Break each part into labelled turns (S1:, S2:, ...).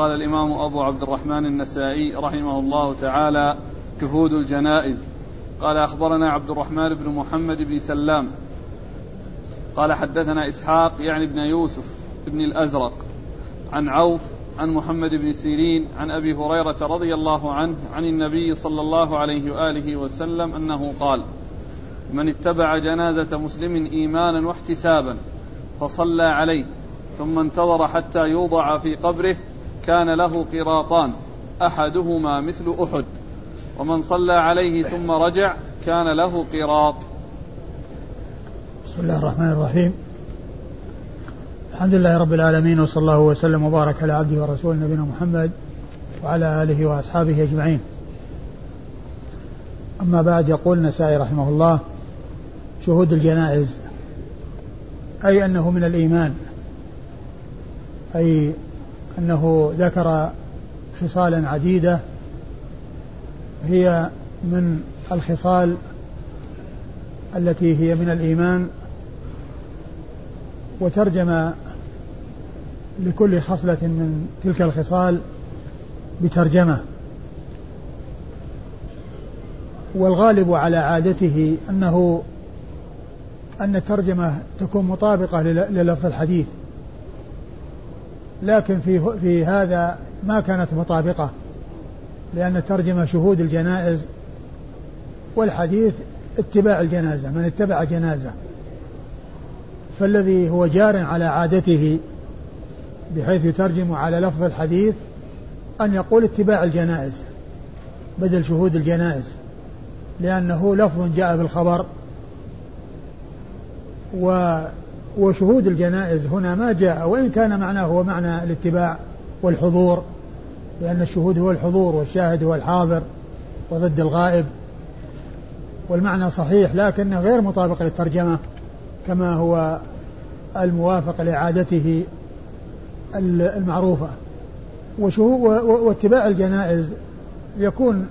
S1: قال الإمام أبو عبد الرحمن النسائي رحمه الله تعالى شهود الجنائز. قال أخبرنا عبد الرحمن بن محمد بن سلام. قال حدثنا إسحاق يعني ابن يوسف بن الأزرق عن عوف عن محمد بن سيرين عن أبي هريرة رضي الله عنه عن النبي صلى الله عليه وآله وسلم أنه قال من اتبع جنازة مسلم إيمانا واحتسابا فصلى عليه ثم انتظر حتى يوضع في قبره كان له قراطان أحدهما مثل أحد. ومن صلى عليه ثم رجع كان له قراط.
S2: بسم الله الرحمن الرحيم. الحمد لله رب العالمين وصلى الله وسلم وبارك على عبده ورسوله نبينا محمد وعلى آله وأصحابه أجمعين. أما بعد يقول النسائي رحمه الله شهود الجنائز أي أنه من الإيمان أي أنه ذكر خصالا عديدة هي من الخصال التي هي من الإيمان وترجم لكل خصلة من تلك الخصال بترجمة. والغالب على عادته أنه أن الترجمة تكون مطابقة للفظ الحديث. لكن في في هذا ما كانت مطابقة لأن الترجمة شهود الجنائز والحديث اتباع الجنازة من اتبع جنازة. فالذي هو جار على عادته بحيث يترجم على لفظ الحديث أن يقول اتباع الجنائز بدل شهود الجنائز لأنه لفظ جاء بالخبر و وشهود الجنائز هنا ما جاء وإن كان معناه هو معنى الاتباع والحضور لأن الشهود هو الحضور والشاهد هو الحاضر وضد الغائب. والمعنى صحيح لكنه غير مطابق للترجمة كما هو الموافق لعادته المعروفة. واتباع الجنائز يكون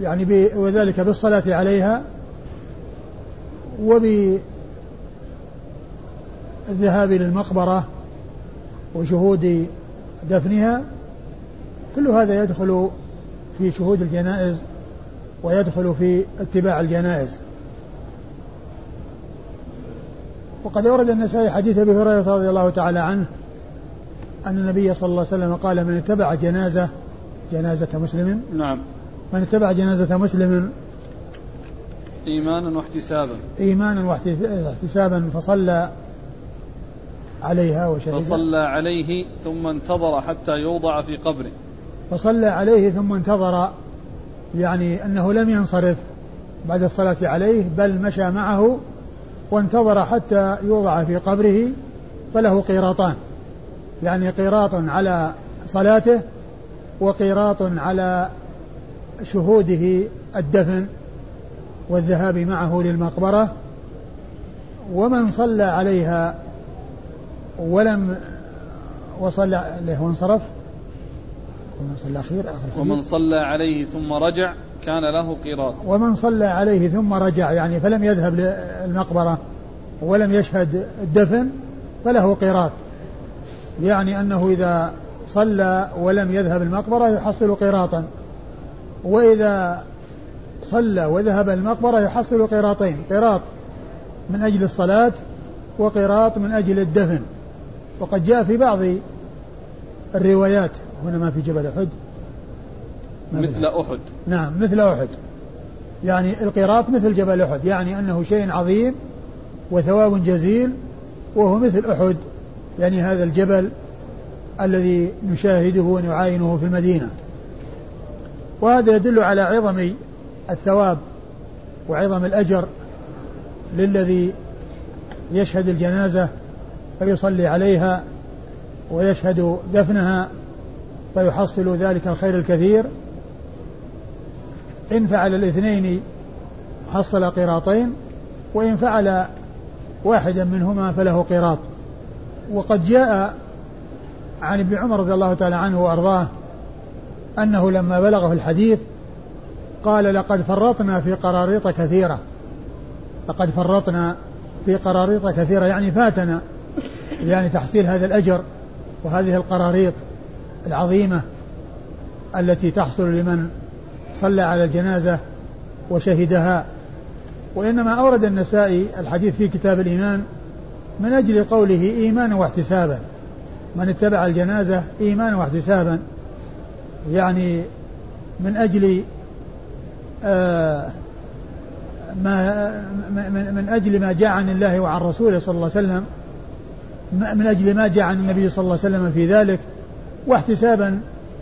S2: يعني وذلك بالصلاة عليها وب الذهاب إلى المقبرة وشهود دفنها كل هذا يدخل في شهود الجنائز ويدخل في اتباع الجنائز. وقد أورد النسائي حديث أبي هريرة رضي الله تعالى عنه أن النبي صلى الله عليه وسلم قال من اتبع جنازة جنازة مسلم.
S1: نعم.
S2: من اتبع جنازة مسلم.
S1: إيمانا واحتسابا.
S2: إيمانا واحتسابا فصلى عليها وشهد
S1: فصلى عليه ثم انتظر حتى يوضع في قبره.
S2: فصلى عليه ثم انتظر يعني أنه لم ينصرف بعد الصلاة عليه بل مشى معه وانتظر حتى يوضع في قبره فله قيراطان. يعني قيراط على صلاته وقيراط على شهوده الدفن والذهاب معه للمقبرة. ومن صلى عليها ولم وصلى له وانصرف.
S1: ومن صلى أخير آخر ومن صلى عليه ثم رجع كان له قيراط.
S2: ومن صلى عليه ثم رجع يعني فلم يذهب للمقبرة ولم يشهد الدفن فله قيراط. يعني أنه إذا صلى ولم يذهب المقبرة يحصل قيراطا. وإذا صلى وذهب المقبرة يحصل قيراطين قيراط من أجل الصلاة وقيراط من أجل الدفن. وقد جاء في بعض الروايات هنا ما في جبل أحد.
S1: مثل أحد.
S2: نعم مثل أحد. يعني القيراط مثل جبل أحد يعني أنه شيء عظيم وثواب جزيل وهو مثل أحد. يعني هذا الجبل الذي نشاهده ونعاينه في المدينة. وهذا يدل على عظم الثواب وعظم الأجر للذي يشهد الجنازة فيصلي عليها ويشهد دفنها فيحصل ذلك الخير الكثير. إن فعل الاثنين حصل قراطين وإن فعل واحدا منهما فله قراط. وقد جاء عن ابن عمر رضي الله تعالى عنه وأرضاه أنه لما بلغه الحديث قال لقد فرطنا في قراريط كثيرة. لقد فرطنا في قراريط كثيرة يعني فاتنا. يعني تحصيل هذا الأجر وهذه القراريط العظيمة التي تحصل لمن صلى على الجنازة وشهدها. وإنما أورد النسائي الحديث في كتاب الإيمان من أجل قوله إيمانا واحتسابا. من اتبع الجنازة إيمانا واحتسابا. يعني من أجل آه ما من, أجل ما جاء عن الله وعن رسوله صلى الله عليه وسلم من أجل ما جاء عن النبي صلى الله عليه وسلم في ذلك واحتسابا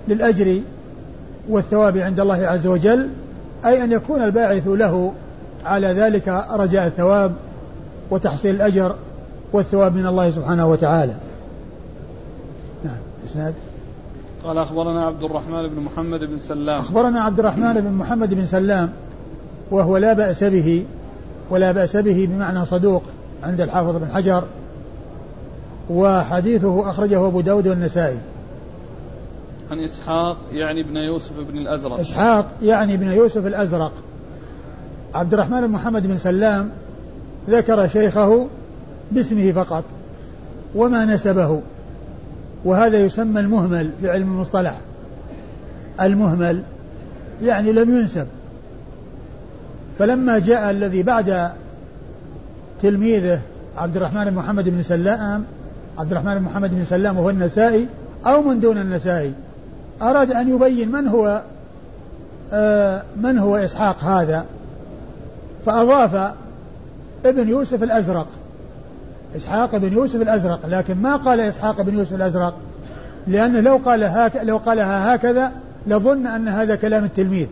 S2: للأجر والثواب عند الله عز وجل أي أن يكون الباعث له على ذلك رجاء الثواب وتحصيل الأجر والثواب من الله سبحانه وتعالى.
S1: نعم إسناد. قال أخبرنا عبد الرحمن بن محمد بن سلام.
S2: أخبرنا عبد الرحمن بن محمد بن سلام وهو لا بأس به ولا بأس به بمعنى صدوق عند الحافظ بن حجر وحديثه أخرجه أبو داود والنسائي.
S1: عن إسحاق يعني ابن يوسف بن الأزرق.
S2: إسحاق يعني ابن يوسف الأزرق. عبد الرحمن بن محمد بن سلام ذكر شيخه باسمه فقط وما نسبه وهذا يسمى المهمل في علم المصطلح. المهمل يعني لم ينسب. فلما جاء الذي بعد تلميذه عبد الرحمن بن محمد بن سلام عبد الرحمن بن محمد بن سلام وهو النسائي أو من دون النسائي. أراد أن يبين من هو آه من هو إسحاق هذا. فأضاف ابن يوسف الأزرق. إسحاق بن يوسف الأزرق. لكن ما قال إسحاق بن يوسف الأزرق؟ لأنه لو قال هاك لو قالها هكذا لظن أن هذا كلام التلميذ.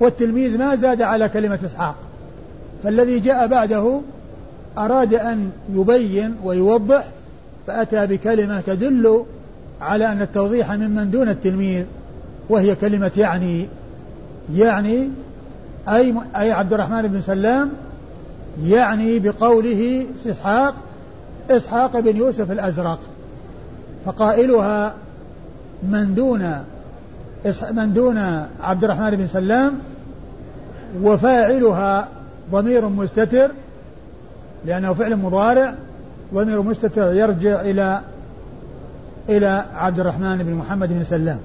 S2: والتلميذ ما زاد على كلمة إسحاق. فالذي جاء بعده أراد أن يبين ويوضح فأتى بكلمة تدل على أن التوضيح ممن دون التلميذ وهي كلمة يعني يعني أي أي عبد الرحمن بن سلام يعني بقوله إسحاق إسحاق بن يوسف الأزرق. فقائلها من دون من دون عبد الرحمن بن سلام وفاعلها ضمير مستتر لأنه فعل مضارع ضمير مستتر يرجع إلى إلى عبد الرحمن بن محمد بن سلام.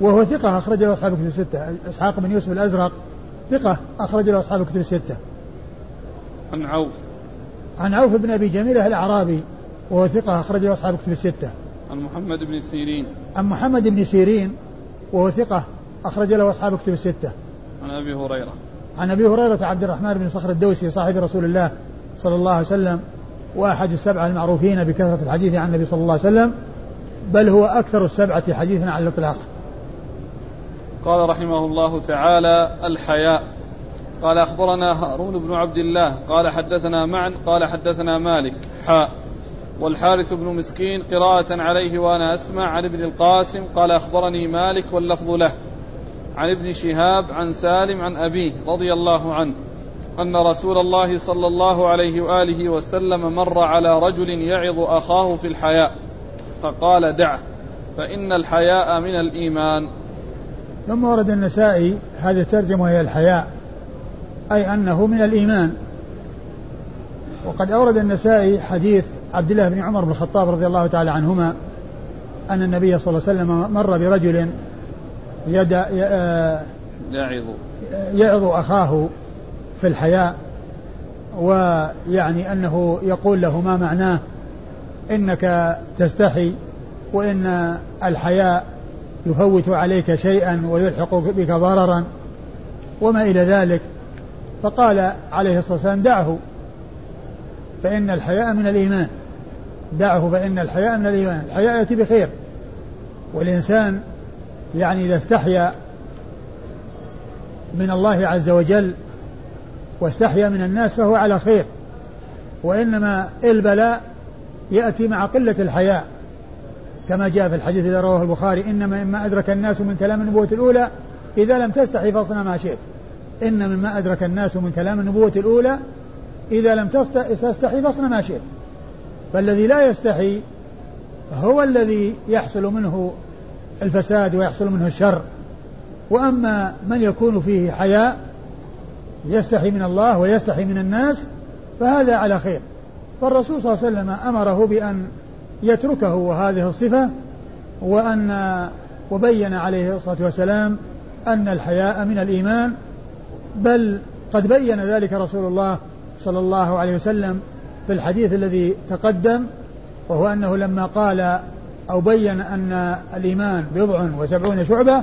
S2: وهو ثقة أخرج له أصحاب الكتب الستة. إسحاق بن يوسف الأزرق ثقة أخرج له أصحاب الكتب الستة.
S1: عن عوف.
S2: عن عوف بن أبي جميلة الأعرابي وهو ثقة أخرج له أصحاب الكتب الستة.
S1: عن محمد بن سيرين.
S2: عن محمد بن سيرين وهو ثقة أخرج له أصحاب الكتب الستة.
S1: عن أبي هريرة.
S2: عن أبي هريرة عبد الرحمن بن صخر الدوسي صاحب رسول الله. صلى الله عليه وسلم وأحد السبعة المعروفين بكثرة الحديث عن النبي صلى الله عليه وسلم بل هو أكثر السبعة حديثا على الإطلاق
S1: قال رحمه الله تعالى الحياء. قال أخبرنا هارون بن عبد الله. قال حدثنا معا قال حدثنا مالك. حاء. والحارث بن مسكين قراءة عليه وأنا أسمع عن ابن القاسم. قال أخبرني مالك واللفظ له. عن ابن شهاب عن سالم عن أبيه رضي الله عنه. أن رسول الله صلى الله عليه وآله وسلم مر على رجل يعظ أخاه في الحياء فقال دعه فإن الحياء من الإيمان.
S2: ثم ورد النسائي هذه الترجمة وهي الحياء أي أنه من الإيمان. وقد أورد النسائي حديث عبد الله بن عمر بن الخطاب رضي الله تعالى عنهما أن النبي صلى الله عليه وسلم مر برجل يدع
S1: يعظ.
S2: يعظ أخاه. في الحياء ويعني أنه يقول له ما معناه؟ إنك تستحي وإن الحياء يفوت عليك شيئا ويلحق بك ضررا وما إلى ذلك. فقال عليه الصلاة والسلام دعه فإن الحياء من الإيمان. دعه فإن الحياء من الإيمان. الحياء يأتي بخير. والإنسان يعني إذا استحيا من الله عز وجل واستحيا من الناس فهو على خير. وإنما البلاء يأتي مع قلة الحياء. كما جاء في الحديث الذي رواه البخاري إنما مما أدرك الناس من كلام النبوة الأولى إذا لم تستحي فاصنع ما شئت. إن مما أدرك الناس من كلام النبوة الأولى إذا لم تستحي فاصنع ما شئت. فالذي لا يستحي هو الذي يحصل منه الفساد ويحصل منه الشر. وأما من يكون فيه حياء يستحي من الله ويستحي من الناس فهذا على خير. فالرسول صلى الله عليه وسلم أمره بأن يتركه وهذه الصفة وأن وبين عليه الصلاة والسلام أن الحياء من الإيمان بل قد بين ذلك رسول الله صلى الله عليه وسلم في الحديث الذي تقدم وهو أنه لما قال أو بين أن الإيمان بضع وسبعون شعبة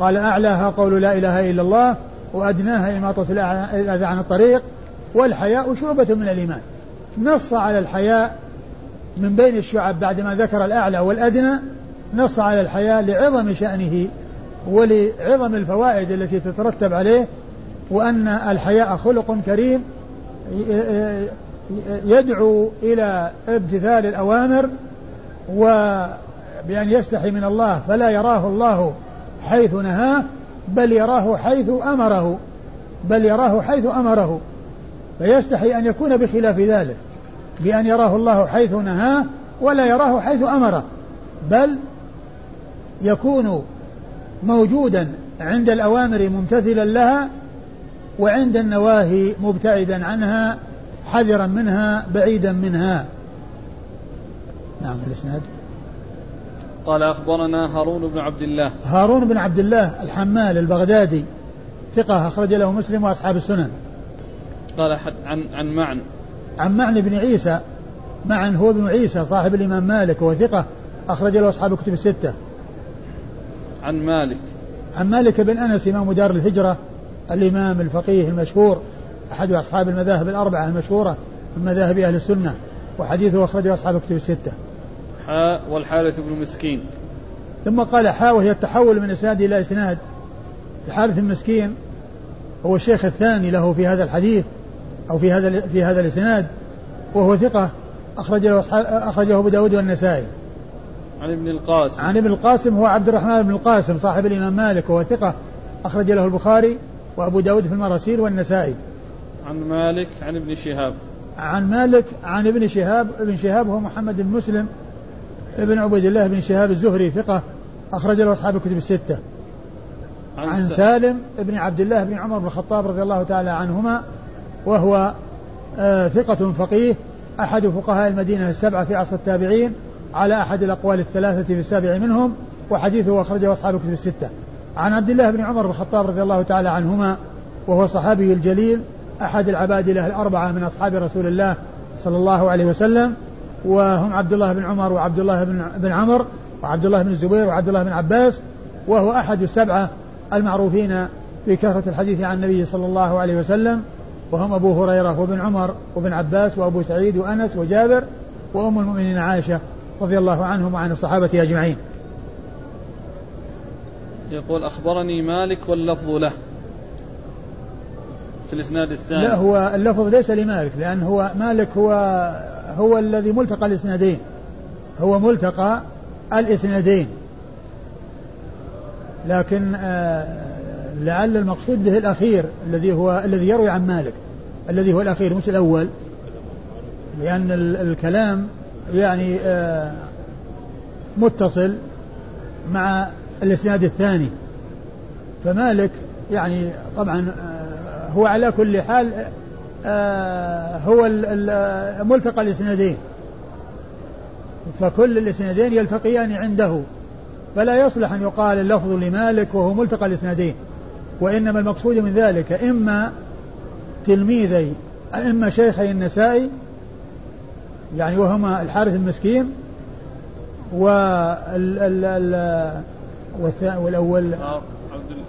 S2: قال أعلاها قول لا إله إلا الله وأدناها إماطة الأذى عن الطريق والحياء شعبة من الإيمان. نص على الحياء من بين الشعب بعدما ذكر الأعلى والأدنى نص على الحياء لعظم شأنه ولعظم الفوائد التي تترتب عليه وأن الحياء خلق كريم يدعو إلى امتثال الأوامر وبأن يستحي من الله فلا يراه الله حيث نهاه بل يراه حيث أمره بل يراه حيث أمره. فيستحي أن يكون بخلاف ذلك بأن يراه الله حيث نهاه ولا يراه حيث أمره بل يكون موجودا عند الأوامر ممتثلا لها وعند النواهي مبتعدا عنها حذرا منها بعيدا منها. نعم الاسناد
S1: قال أخبرنا هارون بن عبد الله.
S2: هارون بن عبد الله الحمال البغدادي ثقة أخرج له مسلم وأصحاب السنن.
S1: قال حد عن عن معن.
S2: عن معن بن عيسى معن هو ابن عيسى صاحب الإمام مالك وهو ثقة أخرج له أصحاب الكتب الستة.
S1: عن مالك.
S2: عن مالك بن أنس إمام دار الهجرة الإمام الفقيه المشهور أحد أصحاب المذاهب الأربعة المشهورة من مذاهب أهل السنة وحديثه أخرجه أصحاب الكتب الستة.
S1: حاء والحارث بن مسكين.
S2: ثم قال حاء وهي التحول من إسناد إلى إسناد. الحارث المسكين هو الشيخ الثاني له في هذا الحديث أو في هذا في هذا الإسناد وهو ثقة أخرج له أخرجه أبو داود والنسائي.
S1: عن ابن القاسم.
S2: عن ابن القاسم هو عبد الرحمن بن القاسم صاحب الإمام مالك وهو ثقة أخرج له البخاري وأبو داود في المراسيل والنسائي.
S1: عن مالك عن ابن شهاب.
S2: عن مالك عن ابن شهاب ابن شهاب هو محمد بن مسلم ابن عبيد الله بن شهاب الزهري ثقة أخرج له أصحاب الكتب الستة. عن, عن سالم بن عبد الله بن عمر بن الخطاب رضي الله تعالى عنهما وهو آه ثقة فقيه أحد فقهاء المدينة السبعة في عصر التابعين على أحد الأقوال الثلاثة في السابع منهم وحديثه أخرجه أصحاب الكتب الستة. عن عبد الله بن عمر بن الخطاب رضي الله تعالى عنهما وهو صحابي الجليل أحد العباد له الأربعة من أصحاب رسول الله صلى الله عليه وسلم. وهم عبد الله بن عمر وعبد الله بن بن عمر وعبد الله بن الزبير وعبد الله بن عباس وهو أحد السبعة المعروفين بكثرة الحديث عن النبي صلى الله عليه وسلم. وهم أبو هريرة وابن عمر وابن عباس وأبو سعيد وأنس وجابر وأم المؤمنين عائشة رضي الله عنهم وعن الصحابة أجمعين.
S1: يقول أخبرني مالك واللفظ له. في الإسناد الثاني.
S2: لا هو اللفظ ليس لمالك لأن هو مالك هو هو الذي ملتقى الإسنادين. هو ملتقى الإسنادين. لكن آه لعل المقصود به الأخير الذي هو الذي يروي عن مالك. الذي هو الأخير مش الأول. لأن الكلام يعني آه متصل مع الإسناد الثاني. فمالك يعني طبعا آه هو على كل حال هو ملتقى الإسنادين. فكل الإسنادين يلتقيان عنده. فلا يصلح أن يقال اللفظ لمالك وهو ملتقى الإسنادين. وإنما المقصود من ذلك إما تلميذي إما شيخي النسائي يعني وهما الحارث المسكين وال والأول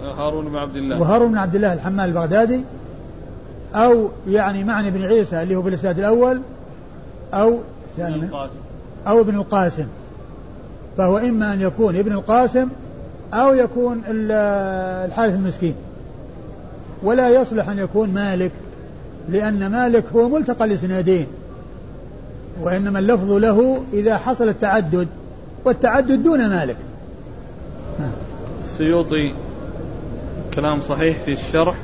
S1: هارون بن عبد الله.
S2: وهارون بن عبد الله الحمال البغدادي أو يعني معنى بن عيسى اللي هو في الإسناد الأول أو ثاني أو ابن القاسم. فهو إما أن يكون ابن القاسم أو يكون الحارث المسكين. ولا يصلح أن يكون مالك لأن مالك هو ملتقى الإسنادين وإنما اللفظ له إذا حصل التعدد والتعدد دون مالك.
S1: السيوطي كلام صحيح في الشرح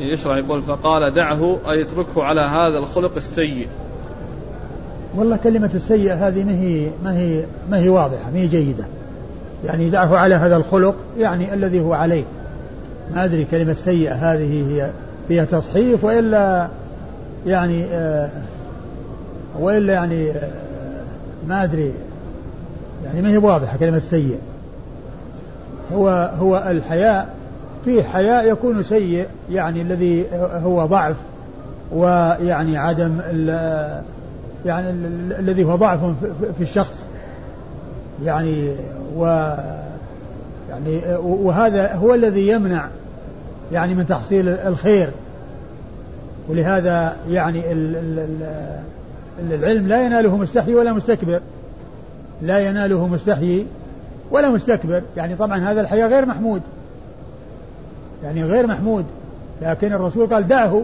S1: يشرح يقول فقال دعه أي اتركه على هذا الخلق السيء.
S2: والله كلمة السيئة هذه ما هي ما هي ما هي واضحة ما هي جيدة. يعني دعه على هذا الخلق يعني الذي هو عليه. ما أدري كلمة سيئة هذه هي فيها تصحيف وإلا يعني آه وإلا يعني آه ما أدري. يعني ما هي واضحة كلمة سيء هو هو الحياء فيه حياء يكون سيء يعني الذي هو ضعف ويعني عدم يعني الذي هو ضعف في الشخص. يعني و يعني وهذا هو الذي يمنع يعني من تحصيل الخير. ولهذا يعني العلم لا يناله مستحي ولا مستكبر. لا يناله مستحي ولا مستكبر. يعني طبعا هذا الحياة غير محمود. يعني غير محمود. لكن الرسول قال دعه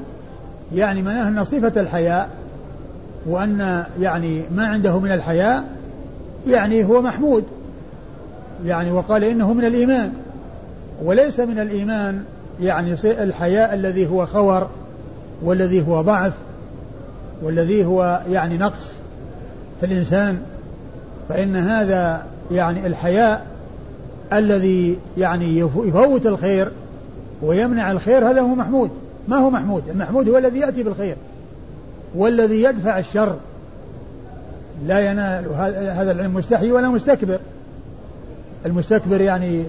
S2: يعني مناه أن صفة الحياء وأن يعني ما عنده من الحياء يعني هو محمود. يعني وقال إنه من الإيمان. وليس من الإيمان يعني الحياء الذي هو خور والذي هو ضعف والذي هو يعني نقص في الإنسان. فإن هذا يعني الحياء الذي يعني يفوت الخير. ويمنع الخير هذا هو محمود. ما هو محمود؟ المحمود هو الذي يأتي بالخير. والذي يدفع الشر. لا ينال هذا العلم مستحي ولا مستكبر. المستكبر يعني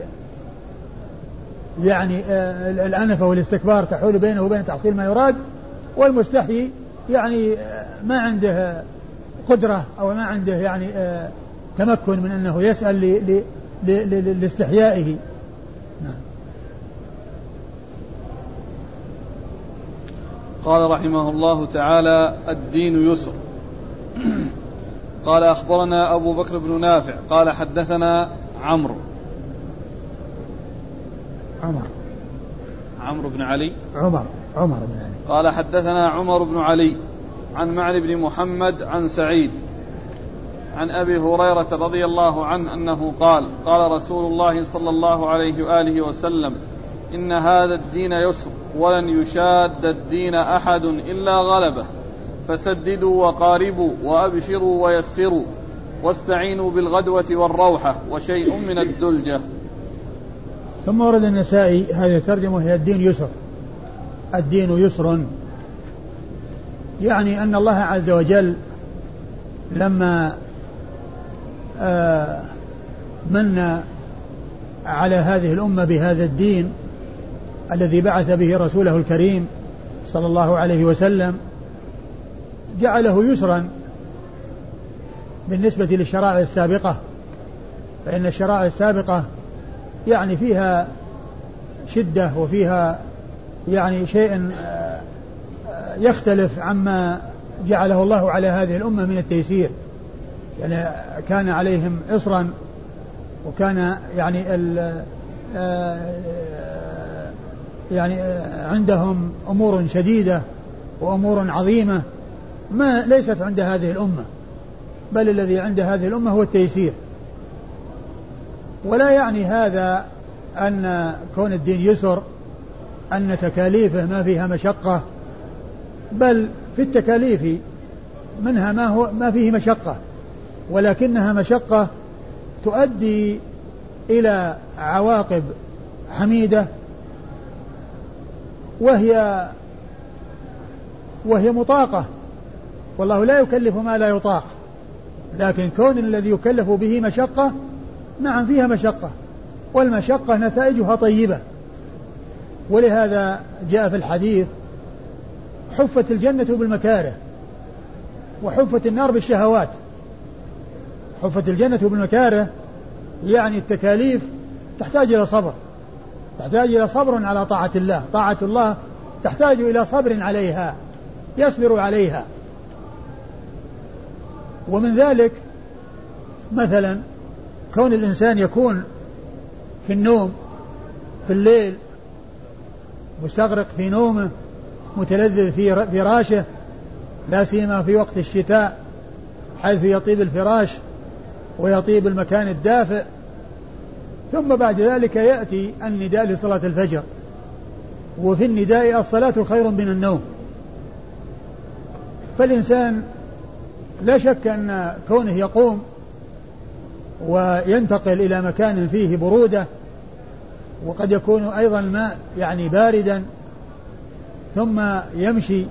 S2: يعني آه، الأنفة والاستكبار تحول بينه وبين تحصيل ما يراد. والمستحي يعني آه، ما عنده قدرة أو ما عنده يعني آه، تمكن من أنه يسأل لاستحيائه.
S1: قال رحمه الله تعالى الدين يسر. قال أخبرنا أبو بكر بن نافع. قال حدثنا عمرو.
S2: عمر.
S1: عمرو بن علي.
S2: عمر. عمر بن علي.
S1: قال حدثنا عمر بن علي عن معن بن محمد عن سعيد عن أبي هريرة رضي الله عنه أنه قال قال رسول الله صلى الله عليه وآله وسلم إن هذا الدين يسر ولن يشاد الدين أحد إلا غلبه. فسددوا وقاربوا وأبشروا ويسروا واستعينوا بالغدوة والروحة وشيء من الدلجة.
S2: ثم ورد النسائي هذه الترجمة هي الدين يسر. الدين يسر. يعني أن الله عز وجل لما آه، من على هذه الأمة بهذا الدين الذي بعث به رسوله الكريم صلى الله عليه وسلم جعله يسرا بالنسبة للشرائع السابقة فإن الشرائع السابقة يعني فيها شدة وفيها يعني شيء آه، يختلف عما جعله الله على هذه الأمة من التيسير. يعني كان عليهم إصرا وكان يعني آه، يعني عندهم أمور شديدة وأمور عظيمة ما ليست عند هذه الأمة بل الذي عند هذه الأمة هو التيسير. ولا يعني هذا أن كون الدين يسر أن تكاليفه ما فيها مشقة بل في التكاليف منها ما هو ما فيه مشقة ولكنها مشقة تؤدي إلى عواقب حميدة وهي وهي مطاقة. والله لا يكلف ما لا يطاق. لكن كون الذي يكلف به مشقة نعم فيها مشقة. والمشقة نتائجها طيبة. ولهذا جاء في الحديث حفت الجنة بالمكاره وحفت النار بالشهوات. حفت الجنة بالمكاره يعني التكاليف تحتاج إلى صبر. تحتاج إلى صبر على طاعة الله. طاعة الله تحتاج إلى صبر عليها يصبر عليها. ومن ذلك مثلا كون الإنسان يكون في النوم في الليل مستغرق في نومه متلذذ في فراشه لا سيما في وقت الشتاء حيث يطيب الفراش ويطيب المكان الدافئ ثم بعد ذلك يأتي النداء لصلاة الفجر. وفي النداء الصلاة خير من النوم. فالإنسان لا شك أن كونه يقوم وينتقل إلى مكان فيه برودة وقد يكون أيضا الماء يعني باردا ثم يمشي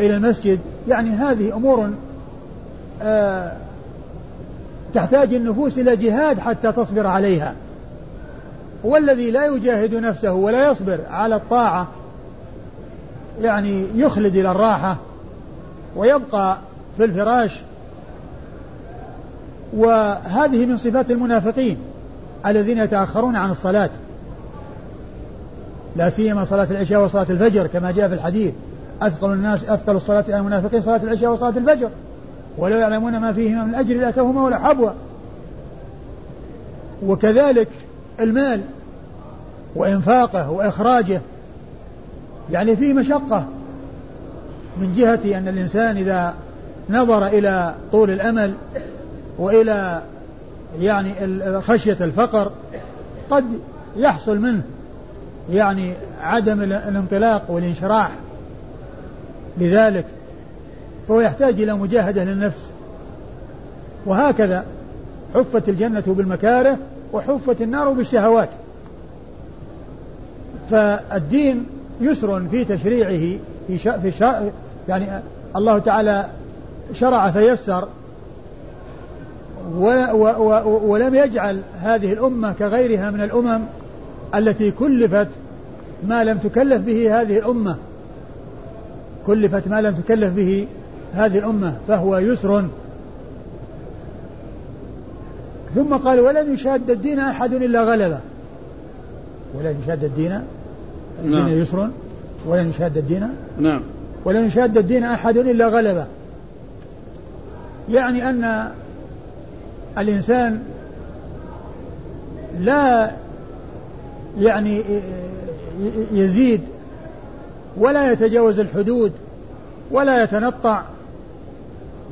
S2: إلى المسجد. يعني هذه أمور آه تحتاج النفوس إلى جهاد حتى تصبر عليها. والذي لا يجاهد نفسه ولا يصبر على الطاعة يعني يخلد إلى الراحة ويبقى في الفراش. وهذه من صفات المنافقين الذين يتأخرون عن الصلاة. لا سيما صلاة العشاء وصلاة الفجر كما جاء في الحديث. أثقل الناس أثقل الصلاة على المنافقين صلاة العشاء وصلاة الفجر. ولو يعلمون ما فيهما من أجر لأتوهما ولا حبوا وكذلك المال. وإنفاقه وإخراجه يعني فيه مشقة من جهة أن الإنسان إذا نظر إلى طول الأمل وإلى يعني خشية الفقر قد يحصل منه يعني عدم الانطلاق والانشراح. لذلك فهو يحتاج إلى مجاهدة للنفس. وهكذا حفت الجنة بالمكاره وحفت النار بالشهوات. فالدين يسر في تشريعه في شا في شا يعني الله تعالى شرع فيسر ولم يجعل هذه الأمة كغيرها من الأمم التي كلفت ما لم تكلف به هذه الأمة. كلفت ما لم تكلف به هذه الأمة فهو يسر. ثم قال ولن يشاد الدين أحد إلا غلبه. ولن يشاد الدين الدين نعم. يسر ولن يشاد الدين.
S1: نعم.
S2: ولن يشاد الدين أحد إلا غلبه. يعني أن الإنسان لا يعني يزيد ولا يتجاوز الحدود ولا يتنطع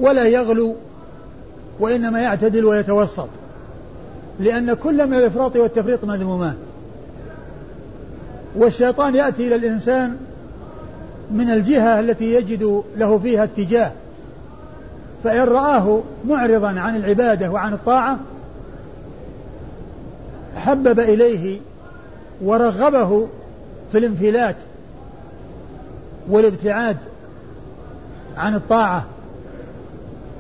S2: ولا يغلو وإنما يعتدل ويتوسط. لأن كل من الإفراط والتفريط مذمومان. والشيطان يأتي إلى الإنسان من الجهة التي يجد له فيها اتجاه. فإن رآه معرضا عن العبادة وعن الطاعة حبب إليه ورغبه في الانفلات والابتعاد عن الطاعة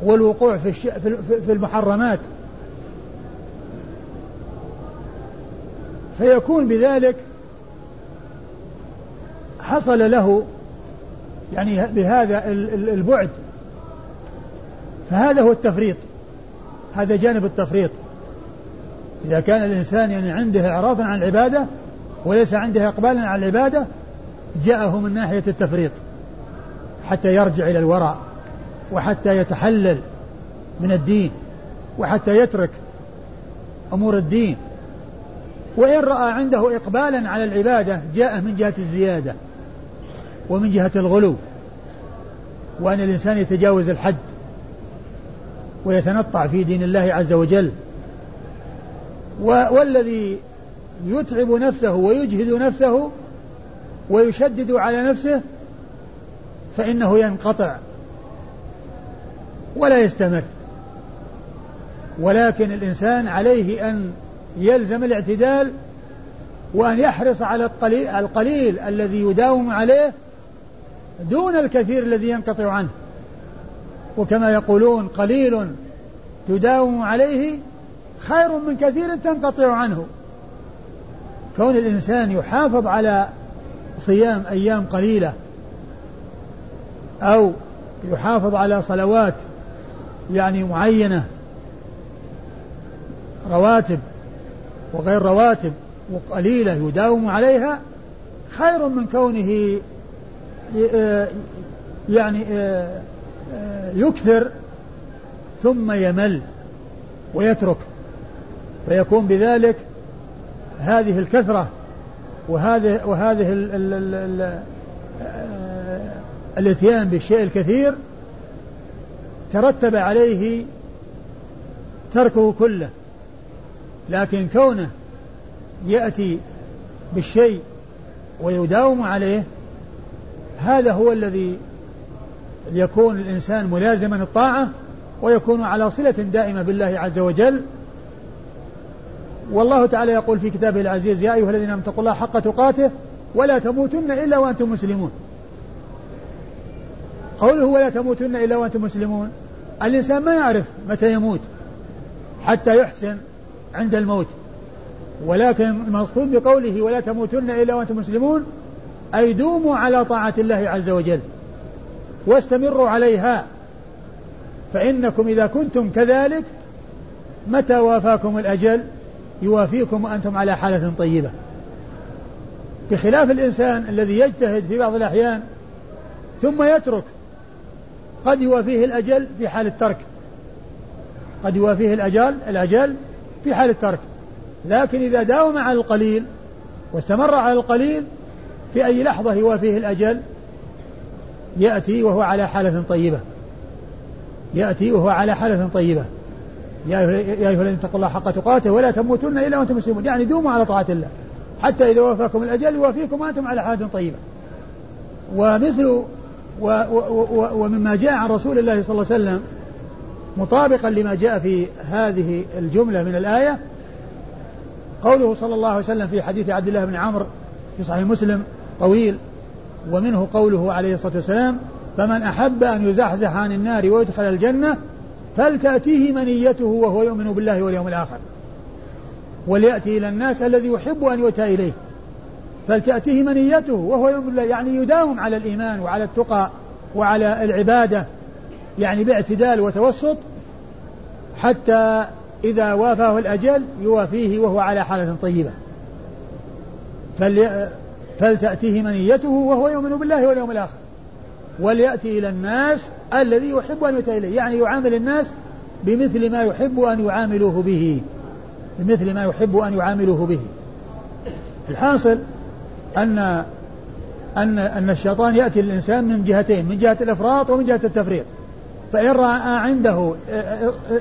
S2: والوقوع في, في المحرمات. فيكون بذلك حصل له يعني بهذا البعد. فهذا هو التفريط. هذا جانب التفريط. إذا كان الإنسان يعني عنده إعراض عن العبادة وليس عنده إقبالا على العبادة جاءه من ناحية التفريط. حتى يرجع إلى الوراء وحتى يتحلل من الدين وحتى يترك أمور الدين. وإن رأى عنده إقبالا على العبادة جاءه من جهة الزيادة. ومن جهة الغلو وأن الإنسان يتجاوز الحد ويتنطع في دين الله عز وجل. والذي يتعب نفسه ويجهد نفسه ويشدد على نفسه فإنه ينقطع ولا يستمر. ولكن الإنسان عليه أن يلزم الاعتدال وأن يحرص على القليل, القليل الذي يداوم عليه دون الكثير الذي ينقطع عنه. وكما يقولون قليل تداوم عليه خير من كثير تنقطع عنه. كون الإنسان يحافظ على صيام أيام قليلة أو يحافظ على صلوات يعني معينة رواتب وغير رواتب وقليلة يداوم عليها خير من كونه يعني يكثر ثم يمل ويترك فيكون بذلك هذه الكثرة وهذه وهذه ال ال ال ال الاتيان بالشيء الكثير ترتب عليه تركه كله لكن كونه يأتي بالشيء ويداوم عليه هذا هو الذي يكون الإنسان ملازما الطاعة ويكون على صلة دائمة بالله عز وجل. والله تعالى يقول في كتابه العزيز يا أيها الذين آمنوا اتقوا الله حق تقاته ولا تموتن إلا وأنتم مسلمون. قوله ولا تموتن إلا وأنتم مسلمون الإنسان ما يعرف متى يموت حتى يحسن عند الموت. ولكن المقصود بقوله ولا تموتن إلا وأنتم مسلمون أي دوموا على طاعة الله عز وجل واستمروا عليها. فإنكم إذا كنتم كذلك متى وافاكم الأجل يوافيكم وأنتم على حالة طيبة. بخلاف الإنسان الذي يجتهد في بعض الأحيان ثم يترك قد يوافيه الأجل في حال الترك. قد يوافيه الأجل الأجل في حال الترك. لكن إذا داوم على القليل واستمر على القليل في أي لحظة يوافيه الأجل يأتي وهو على حالة طيبة. يأتي وهو على حالة طيبة. يا أيها الذين اتقوا الله حق تقاته ولا تموتن إلا وأنتم مسلمون. يعني دوموا على طاعة الله. حتى إذا وافاكم الأجل يوافيكم وأنتم على حالة طيبة. ومثل و و و ومما جاء عن رسول الله صلى الله عليه وسلم مطابقا لما جاء في هذه الجملة من الآية قوله صلى الله عليه وسلم في حديث عبد الله بن عمرو في صحيح مسلم طويل ومنه قوله عليه الصلاة والسلام فمن أحب أن يزحزح عن النار ويدخل الجنة فلتأتيه منيته وهو يؤمن بالله واليوم الآخر. وليأتي إلى الناس الذي يحب أن يؤتى إليه فلتأتيه منيته وهو يؤمن بالله. يعني يداوم على الإيمان وعلى التقى وعلى العبادة يعني باعتدال وتوسط حتى إذا وافاه الأجل يوافيه وهو على حالة طيبة. فلي فلتأتيه منيته وهو يؤمن بالله واليوم الآخر. وليأتي إلى الناس الذي يحب أن يؤتى إليه يعني يعامل الناس بمثل ما يحب أن يعاملوه به. بمثل ما يحب أن يعاملوه به. الحاصل أن أن أن الشيطان يأتي للإنسان من جهتين من جهة الإفراط ومن جهة التفريط. فإن رأى عنده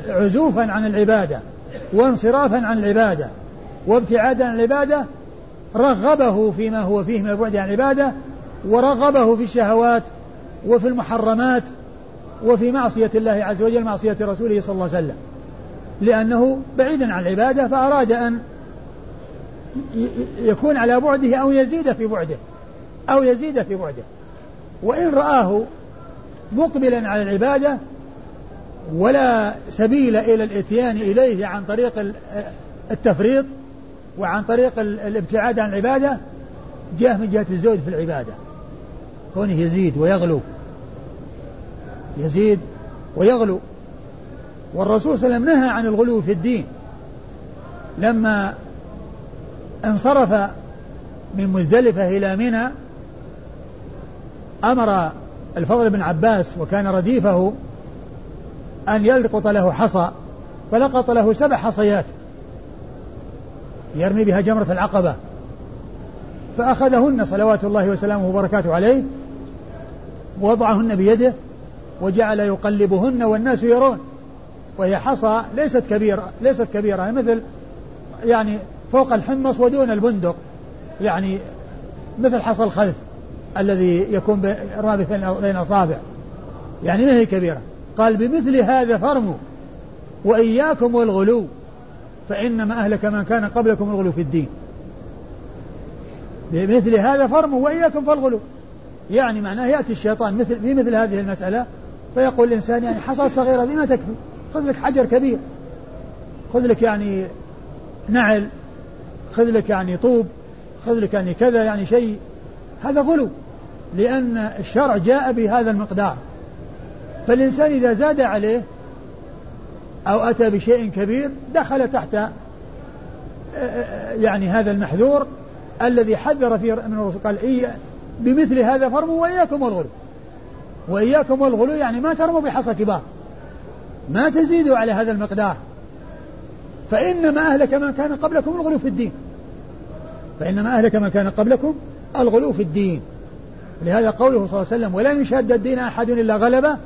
S2: عزوفا عن العبادة وانصرافا عن العبادة وابتعادا عن العبادة رغبه فيما هو فيه من البعد عن العبادة ورغبه في الشهوات وفي المحرمات وفي معصية الله عز وجل معصية رسوله صلى الله عليه وسلم. لأنه بعيد عن العبادة فأراد أن يكون على بعده أو يزيد في بعده أو يزيد في بعده. وإن رآه مقبلا على العبادة ولا سبيل إلى الإتيان إليه عن طريق التفريط وعن طريق الابتعاد عن العبادة جاء من جهة الزهد في العبادة. كونه يزيد ويغلو. يزيد ويغلو. والرسول صلى الله عليه وسلم نهى عن الغلو في الدين. لما انصرف من مزدلفة إلى منى أمر الفضل بن عباس وكان رديفه أن يلقط له حصى فلقط له سبع حصيات. يرمي بها جمرة العقبة. فأخذهن صلوات الله وسلامه وبركاته عليه ووضعهن بيده وجعل يقلبهن والناس يرون. وهي حصى ليست كبيرة ليست كبيرة مثل يعني فوق الحمص ودون البندق. يعني مثل حصى الخلف الذي يكون رابط بين الأصابع يعني ما هي كبيرة. قال بمثل هذا فرموا وإياكم والغلو. فإنما أهلك من كان قبلكم الغلو في الدين. بمثل هذا فرموا وإياكم فالغلو. يعني معناه يأتي الشيطان مثل في مثل هذه المسألة فيقول الإنسان يعني حصى صغيرة دي ما تكفي. خذ لك حجر كبير. خذ لك يعني نعل. خذ لك يعني طوب. خذ لك يعني كذا يعني شيء. هذا غلو لأن الشرع جاء بهذا المقدار. فالإنسان إذا زاد عليه أو أتى بشيء كبير دخل تحت يعني هذا المحذور الذي حذر فيه من الرسول. قال إيه بمثل هذا فرموا وإياكم والغلو. وإياكم والغلو يعني ما ترموا بحصى كبار. ما تزيدوا على هذا المقدار. فإنما أهلك من كان قبلكم الغلو في الدين. فإنما أهلك من كان قبلكم الغلو في الدين. لهذا قوله صلى الله عليه وسلم ولن يشهد الدين أحد إلا غلبه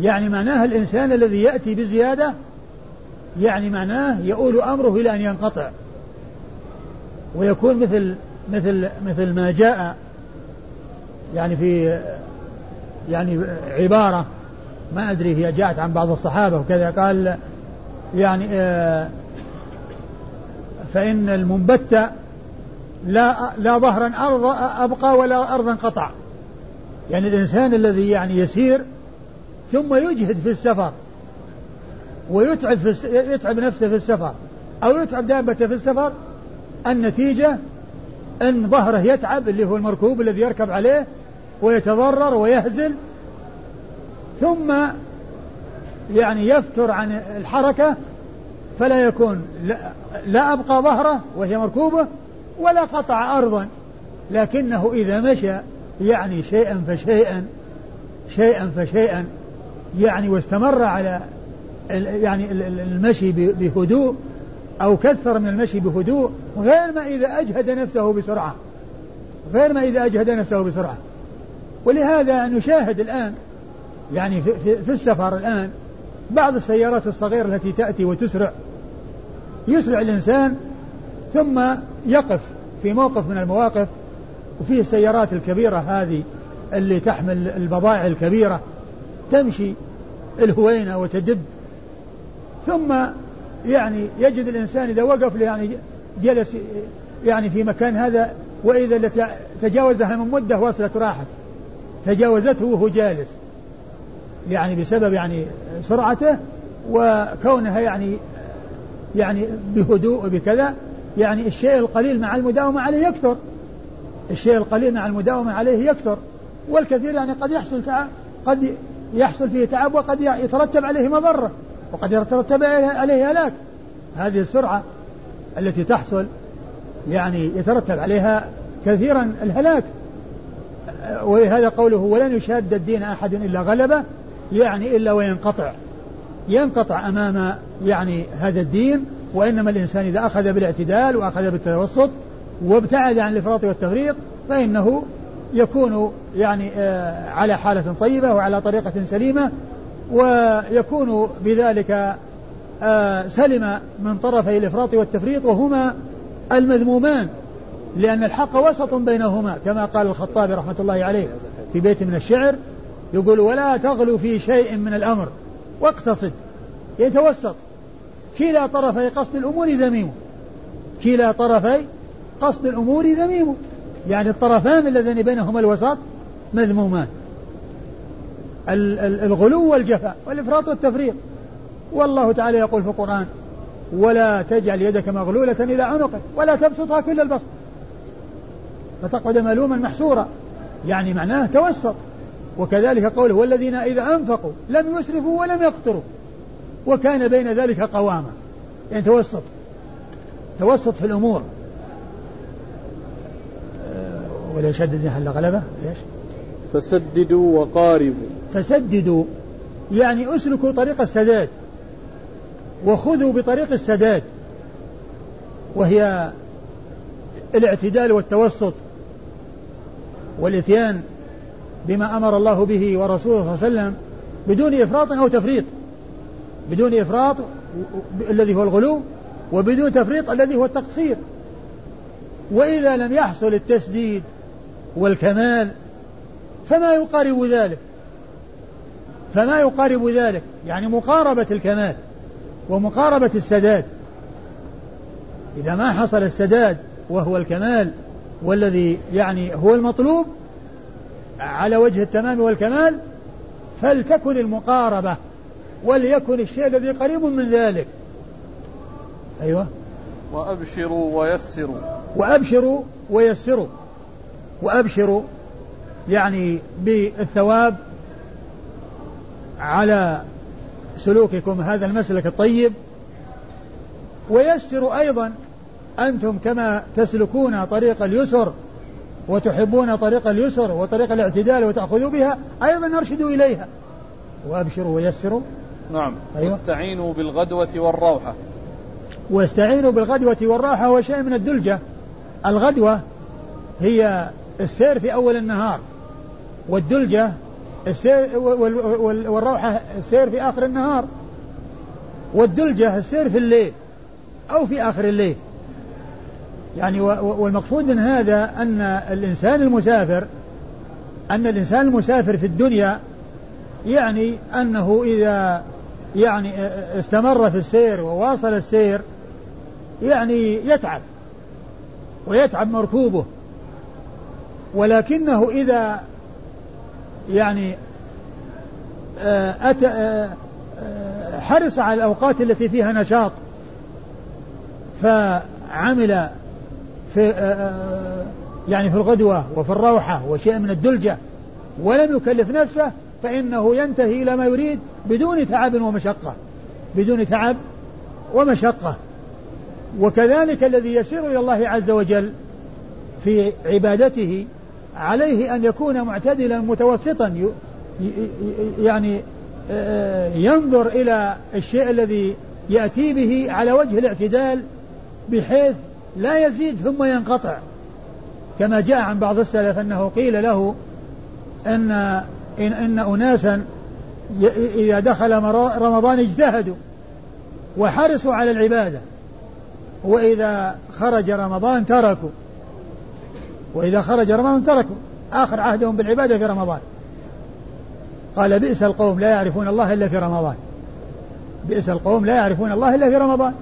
S2: يعني معناه الإنسان الذي يأتي بزيادة يعني معناه يؤول أمره إلى أن ينقطع. ويكون مثل مثل مثل ما جاء يعني في يعني عبارة ما أدري هي جاءت عن بعض الصحابة وكذا قال يعني آه، فإن المنبت لا لا ظهرا أرض أبقى ولا أرضا قطع. يعني الإنسان الذي يعني يسير ثم يجهد في السفر ويتعب في يتعب نفسه في السفر. أو يتعب دابته في السفر النتيجة أن ظهره يتعب اللي هو المركوب الذي يركب عليه ويتضرر ويهزل. ثم يعني يفتر عن الحركة فلا يكون لا, لا أبقى ظهره وهي مركوبة ولا قطع أرضا. لكنه إذا مشى يعني شيئا فشيئا شيئا فشيئا. يعني واستمر على يعني المشي بهدوء أو كثر من المشي بهدوء غير ما إذا أجهد نفسه بسرعة. غير ما إذا أجهد نفسه بسرعة. ولهذا نشاهد الآن يعني في, في السفر الآن بعض السيارات الصغيرة التي تأتي وتسرع. يسرع الإنسان ثم يقف في موقف من المواقف وفيه السيارات الكبيرة هذه اللي تحمل البضائع الكبيرة تمشي الهوينة وتدب. ثم يعني يجد الإنسان إذا وقف يعني جلس يعني في مكان هذا وإذا التي تجاوزها من مدة وصلت راحت. تجاوزته وهو جالس. يعني بسبب يعني سرعته وكونها يعني يعني بهدوء وبكذا يعني الشيء القليل مع المداومة عليه يكثر. الشيء القليل مع المداومة عليه يكثر. والكثير يعني قد يحصل قد يحصل فيه تعب وقد يترتب عليه مضرة وقد يترتب عليه هلاك. هذه السرعة التي تحصل يعني يترتب عليها كثيرا الهلاك. ولهذا قوله ولن يشاد الدين أحد إلا غلبه يعني إلا وينقطع. ينقطع أمام يعني هذا الدين وإنما الإنسان إذا أخذ بالاعتدال وأخذ بالتوسط وابتعد عن الإفراط والتفريط فإنه يكون يعني آه، على حالة طيبة وعلى طريقة سليمة ويكون بذلك آه، سلم من طرفي الإفراط والتفريط وهما المذمومان لأن الحق وسط بينهما كما قال الخطابي رحمة الله عليه في بيت من الشعر يقول ولا تغلو في شيء من الأمر. واقتصد يتوسط. كلا طرفي قصد الأمور ذميم. كلا طرفي قصد الأمور ذميم. يعني الطرفان اللذان بينهما الوسط مذمومان. الغلو والجفاء والإفراط والتفريط. والله تعالى يقول في القرآن ولا تجعل يدك مغلولة إلى عنقك ولا تبسطها كل البسط. فتقعد ملوما محسورا يعني معناه توسط. وكذلك قوله والذين إذا أنفقوا لم يسرفوا ولم يقتروا. وكان بين ذلك قواما. يعني توسط. توسط في الأمور. ولا يشدد حل غلبة؟ إيش؟
S1: فسددوا وقاربوا.
S2: فسددوا يعني أسلكوا طريق السداد. وخذوا بطريق السداد. وهي الاعتدال والتوسط والإتيان بما أمر الله به ورسوله صلى الله عليه وسلم بدون إفراط أو تفريط. بدون إفراط الذي هو الغلو وبدون تفريط الذي هو التقصير. وإذا لم يحصل التسديد والكمال فما يقارب ذلك. فما يقارب ذلك. يعني مقاربة الكمال ومقاربة السداد. إذا ما حصل السداد وهو الكمال والذي يعني هو المطلوب على وجه التمام والكمال فلتكن المقاربة وليكن الشيء الذي قريب من ذلك. أيوة.
S1: وأبشروا ويسروا.
S2: وأبشروا ويسروا. وأبشروا يعني بالثواب على سلوككم هذا المسلك الطيب. ويسروا أيضا أنتم كما تسلكون طريق اليسر وتحبون طريق اليسر وطريق الاعتدال وتأخذوا بها أيضا ارشدوا إليها. وأبشروا ويسروا
S1: نعم. أيوة. واستعينوا بالغدوة والروحة.
S2: واستعينوا بالغدوة والراحة هو شيء من الدلجة. الغدوة هي السير في أول النهار والدلجة السير والروحة السير في آخر النهار والدلجة السير في الليل أو في آخر الليل. يعني والمقصود من هذا أن الإنسان المسافر أن الإنسان المسافر في الدنيا يعني أنه إذا يعني استمر في السير وواصل السير يعني يتعب ويتعب مركوبه. ولكنه إذا يعني أتى حرص على الأوقات التي فيها نشاط فعمل في يعني في الغدوة وفي الروحة وشيء من الدلجة ولم يكلف نفسه فإنه ينتهي إلى ما يريد بدون تعب ومشقة بدون تعب ومشقة. وكذلك الذي يسير إلى الله عز وجل في عبادته عليه أن يكون معتدلا متوسطا يعني ينظر إلى الشيء الذي يأتي به على وجه الاعتدال بحيث لا يزيد ثم ينقطع. كما جاء عن بعض السلف أنه قيل له أن إن, إن أناسا إذا دخل رمضان اجتهدوا وحرصوا على العبادة وإذا خرج رمضان تركوا. وإذا خرج رمضان تركوا. آخر عهدهم بالعبادة في رمضان. قال بئس القوم لا يعرفون الله إلا في رمضان. بئس القوم لا يعرفون الله إلا في رمضان.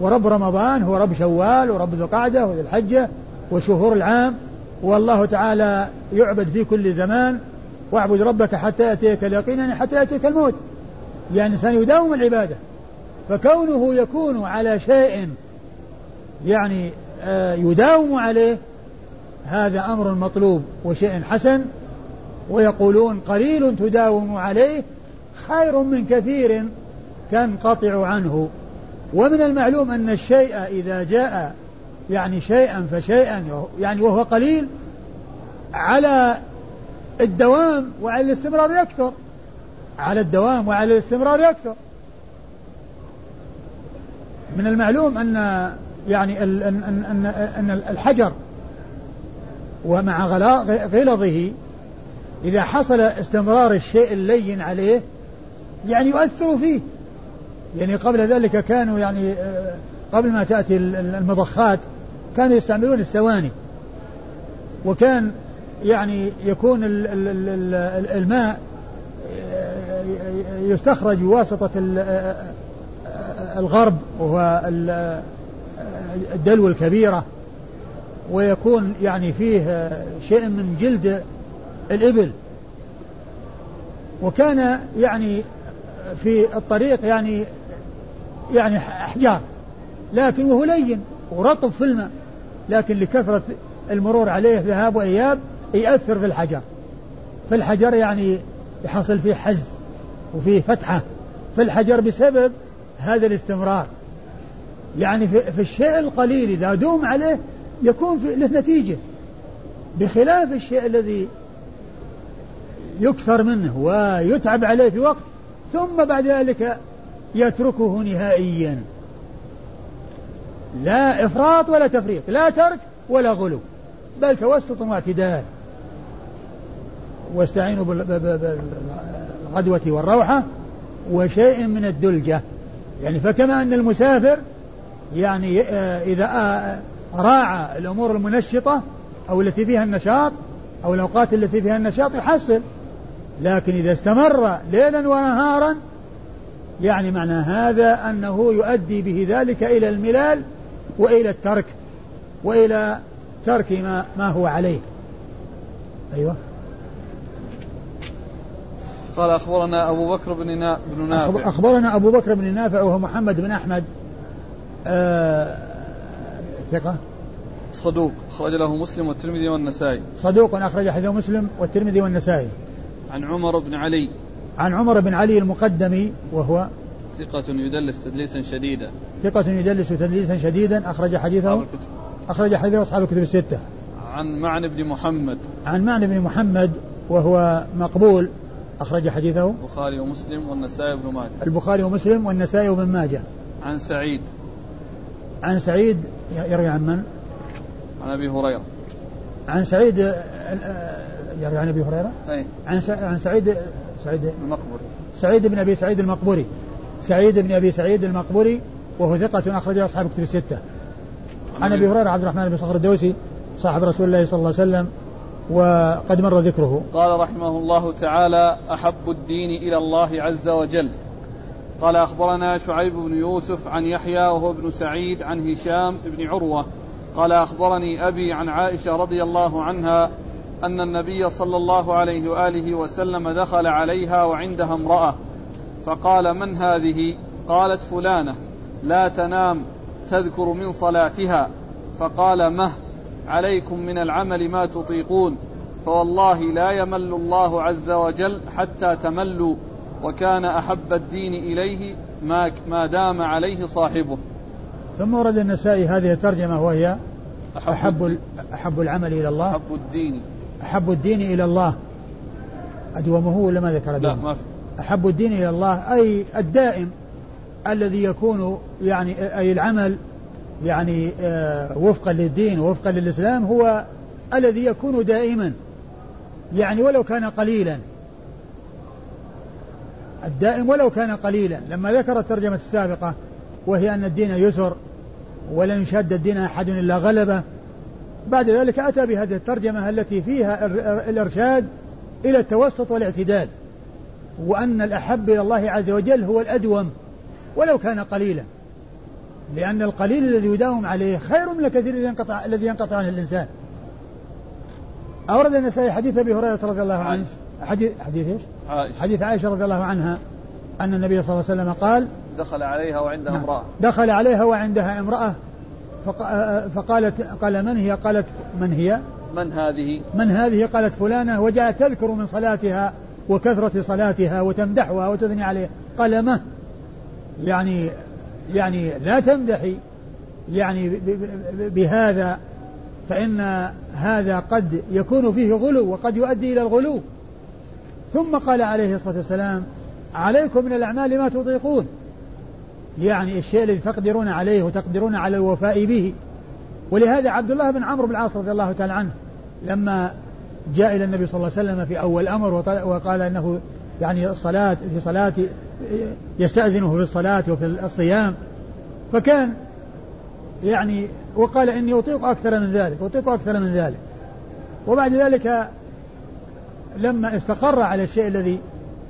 S2: ورب رمضان هو رب شوال ورب ذو قعدة وذي الحجة وشهور العام. والله تعالى يعبد في كل زمان. واعبد ربك حتى يأتيك اليقين يعني حتى يأتيك الموت. يعني الإنسان يداوم العبادة. فكونه يكون على شيء يعني آه، يداوم عليه هذا أمر مطلوب وشيء حسن ويقولون قليل تداوم عليه خير من كثير تنقطع عنه. ومن المعلوم أن الشيء إذا جاء يعني شيئا فشيئا يعني وهو قليل على الدوام وعلى الاستمرار يكثر. على الدوام وعلى الاستمرار يكثر. من المعلوم أن يعني أن, أن, الحجر ومع غلظه إذا حصل استمرار الشيء اللين عليه يعني يؤثر فيه. يعني قبل ذلك كانوا يعني آه، قبل ما تأتي المضخات كانوا يستعملون السواني وكان يعني يكون الماء آه، يستخرج بواسطة آه، الغرب وهو الدلو الكبيرة. ويكون يعني فيه شيء من جلد الإبل. وكان يعني في الطريق يعني يعني أحجار لكن وهو لين ورطب في الماء لكن لكثرة المرور عليه ذهاب وإياب يأثر في الحجر. في الحجر يعني يحصل فيه حز وفيه فتحة. في الحجر بسبب هذا الاستمرار. يعني في, في الشيء القليل إذا دوم عليه يكون في له نتيجة. بخلاف الشيء الذي يكثر منه ويتعب عليه في وقت ثم بعد ذلك يتركه نهائيا. لا إفراط ولا تفريط لا ترك ولا غلو بل توسط واعتدال. واستعينوا بالغدوة والروحة وشيء من الدلجة. يعني فكما أن المسافر يعني آه، إذا آه، راعى الأمور المنشطة أو التي فيها النشاط أو الأوقات التي فيها النشاط يحصل. لكن إذا استمر ليلا ونهارا يعني معنى هذا أنه يؤدي به ذلك إلى الملال وإلى الترك وإلى ترك ما, ما هو عليه. أيوه.
S1: قال أخبرنا أبو بكر بن نافع.
S2: أخبرنا أبو بكر بن نافع وهو محمد بن أحمد. آه ثقة؟
S1: صدوق أخرج له مسلم والترمذي والنسائي.
S2: صدوق أخرج حديث مسلم والترمذي والنسائي.
S1: عن عمر بن علي.
S2: عن عمر بن علي المقدمي وهو
S1: ثقة يدلس تدليسا شديدا.
S2: ثقة يدلس تدليسا شديدا. أخرج حديثه أخرج حديثه أصحاب الكتب الستة.
S1: عن معن بن محمد.
S2: عن معن بن محمد وهو مقبول. أخرج حديثه
S1: البخاري ومسلم والنسائي وابن ماجه.
S2: البخاري ومسلم والنسائي وابن ماجه.
S1: عن سعيد.
S2: عن سعيد يروي عن من؟
S1: عن أبي هريرة
S2: عن سعيد يروي عن أبي هريرة؟
S1: أي
S2: عن عن سعيد سعيد
S1: المقبري
S2: سعيد بن أبي سعيد المقبري سعيد بن أبي سعيد المقبري وهو ثقة أخرجه أصحاب الكتب الستة. عن أبي هريرة عبد الرحمن بن صخر الدوسي صاحب رسول الله صلى الله عليه وسلم وقد مر ذكره.
S1: قال رحمه الله تعالى: أحب الدين إلى الله عز وجل. قال أخبرنا شعيب بن يوسف عن يحيى وهو ابن سعيد عن هشام بن عروة. قال أخبرني أبي عن عائشة رضي الله عنها أن النبي صلى الله عليه وآله وسلم دخل عليها وعندها امرأة. فقال من هذه؟ قالت فلانة. لا تنام تذكر من صلاتها. فقال مه عليكم من العمل ما تطيقون. فوالله لا يمل الله عز وجل حتى تملوا. وكان أحب الدين إليه ما, ما دام عليه صاحبه.
S2: ثم ورد النسائي هذه الترجمة وهي أحب, أحب, أحب العمل إلى الله.
S1: أحب الدين.
S2: أحب الدين إلى الله. أدومه ولا ما ذكر
S1: لا ما في.
S2: أحب الدين إلى الله أي الدائم الذي يكون يعني أي العمل يعني آه، وفقا للدين ووفقا للإسلام هو الذي يكون دائما. يعني ولو كان قليلا. الدائم ولو كان قليلا. لما ذكر الترجمة السابقة وهي أن الدين يسر ولن يشد الدين أحد إلا غلبه بعد ذلك أتى بهذه الترجمة التي فيها الإرشاد إلى التوسط والاعتدال وأن الأحب إلى الله عز وجل هو الأدوم ولو كان قليلا. لأن القليل الذي يداوم عليه خير من الكثير الذي ينقطع الذي ينقطع عنه الإنسان. أورد النسائي حديث أبي هريرة رضي الله عنه. حديث حديث إيش؟
S1: عائشة
S2: حديث عائشة رضي الله عنها أن النبي صلى الله عليه وسلم قال
S1: دخل عليها وعندها نعم امرأة
S2: دخل عليها وعندها امرأة فقالت قال من هي؟ قالت من هي؟
S1: من هذه؟
S2: من هذه؟ قالت فلانة وجعلت تذكر من صلاتها وكثرة صلاتها وتمدحها وتثني عليها قال ما يعني يعني لا تمدحي يعني بهذا فإن هذا قد يكون فيه غلو وقد يؤدي إلى الغلو ثم قال عليه الصلاة والسلام عليكم من الأعمال ما تطيقون. يعني الشيء الذي تقدرون عليه وتقدرون على الوفاء به. ولهذا عبد الله بن عمرو بن العاص رضي الله تعالى عنه لما جاء إلى النبي صلى الله عليه وسلم في أول أمر وقال أنه يعني الصلاة في صلاة يستأذنه في الصلاة وفي الصيام. فكان يعني وقال إني أطيق أكثر من ذلك أطيق أكثر من ذلك. وبعد ذلك لما استقر على الشيء الذي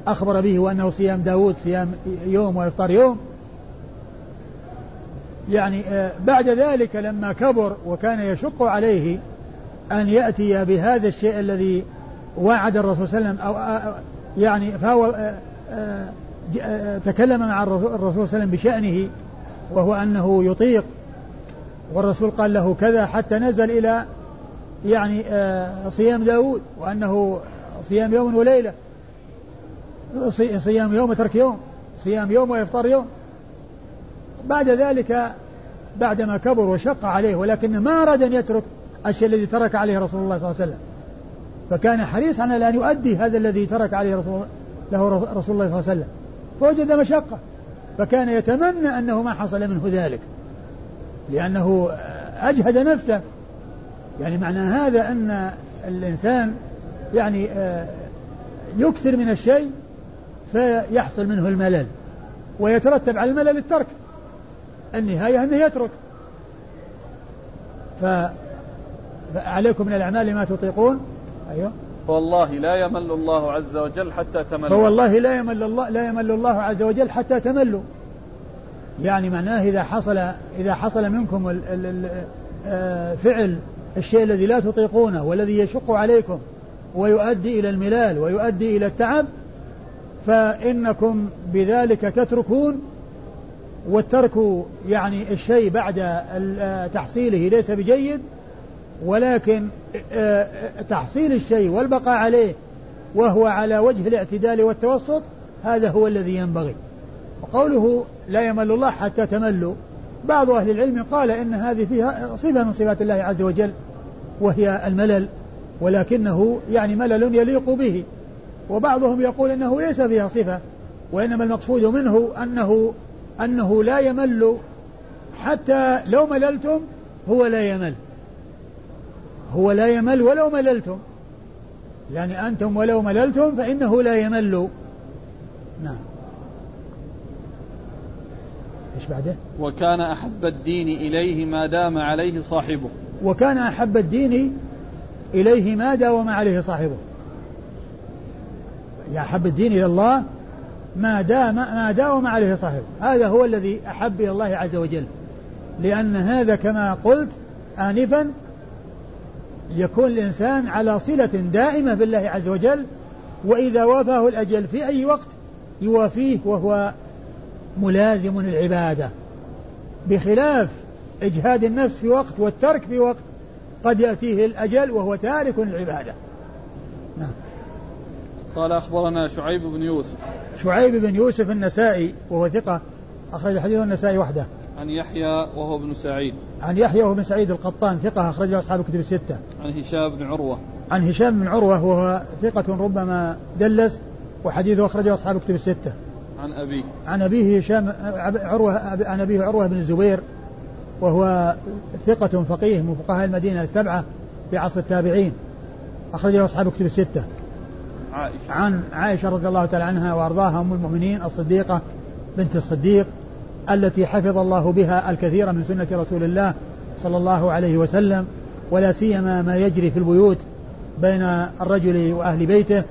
S2: أخبر به وأنه صيام داود صيام يوم وإفطار يوم يعني آه، بعد ذلك لما كبر وكان يشق عليه أن يأتي بهذا الشيء الذي وعد الرسول صلى الله عليه وسلم أو آه، آه، يعني فهو تكلم مع الرسول صلى الله عليه وسلم بشأنه وهو أنه يطيق والرسول قال له كذا حتى نزل إلى يعني صيام داود وأنه صيام يوم وليلة. صيام يوم وترك يوم. صيام يوم وإفطار يوم. بعد ذلك بعدما كبر وشق عليه ولكن ما أراد أن يترك الشيء الذي ترك عليه رسول الله صلى الله عليه وسلم. فكان حريصا على أن يؤدي هذا الذي ترك عليه رسول له رسول الله صلى الله عليه وسلم. فوجد مشقة. فكان يتمنى أنه ما حصل منه ذلك. لأنه أجهد نفسه. يعني معنى هذا أن الإنسان يعني آه، يكثر من الشيء فيحصل منه الملل ويترتب على الملل الترك. النهاية أنه يترك. فعليكم من الأعمال ما تطيقون. أيوه.
S1: فوالله لا يمل الله عز وجل حتى تملوا.
S2: فوالله لا يمل الله لا يمل الله عز وجل حتى تملوا. يعني معناه إذا حصل إذا حصل منكم ال ال ال فعل الشيء الذي لا تطيقونه والذي يشق عليكم ويؤدي إلى الملال ويؤدي إلى التعب فإنكم بذلك تتركون والترك يعني الشيء بعد تحصيله ليس بجيد ولكن آه، تحصيل الشيء والبقاء عليه وهو على وجه الاعتدال والتوسط هذا هو الذي ينبغي. وقوله لا يمل الله حتى تملوا. بعض أهل العلم قال إن هذه فيها صفة من صفات الله عز وجل وهي الملل. ولكنه يعني ملل يليق به. وبعضهم يقول إنه ليس فيها صفة وإنما المقصود منه أنه أنه لا يمل. حتى لو مللتم هو لا يمل. هو لا يمل ولو مللتم. يعني أنتم ولو مللتم فإنه لا يمل. نعم. إيش بعده؟
S1: وكان أحب الدين إليه ما دام عليه صاحبه.
S2: وكان أحب الدين إليه ما داوم عليه صاحبه. يا أحب الدين إلى الله ما دام ما داوم عليه صاحبه. هذا هو الذي أحب إلى الله عز وجل. لأن هذا كما قلت آنفا يكون الإنسان على صلة دائمة بالله عز وجل وإذا وافاه الأجل في أي وقت يوافيه وهو ملازم العبادة بخلاف إجهاد النفس في وقت والترك في وقت قد يأتيه الأجل وهو تارك العبادة
S1: نعم. قال أخبرنا شعيب بن يوسف.
S2: شعيب بن يوسف النسائي وهو ثقة أخرج حديث النسائي وحده.
S1: عن يحيى وهو ابن سعيد.
S2: عن يحيى وهو ابن سعيد القطان ثقة أخرجه أصحاب الكتب الستة.
S1: عن هشام بن عروة.
S2: عن هشام بن عروة وهو ثقة ربما دلس وحديثه أخرجه أصحاب الكتب الستة.
S1: عن أبيه.
S2: عن أبيه هشام عروة عن أبيه عروة بن الزبير وهو ثقة فقيه من فقهاء المدينة السبعة في عصر التابعين. أخرج له أصحاب كتب الستة.
S1: عائشة.
S2: عن عائشة رضي الله تعالى عنها وأرضاها أم المؤمنين الصديقة بنت الصديق التي حفظ الله بها الكثير من سنة رسول الله صلى الله عليه وسلم ولا سيما ما يجري في البيوت بين الرجل وأهل بيته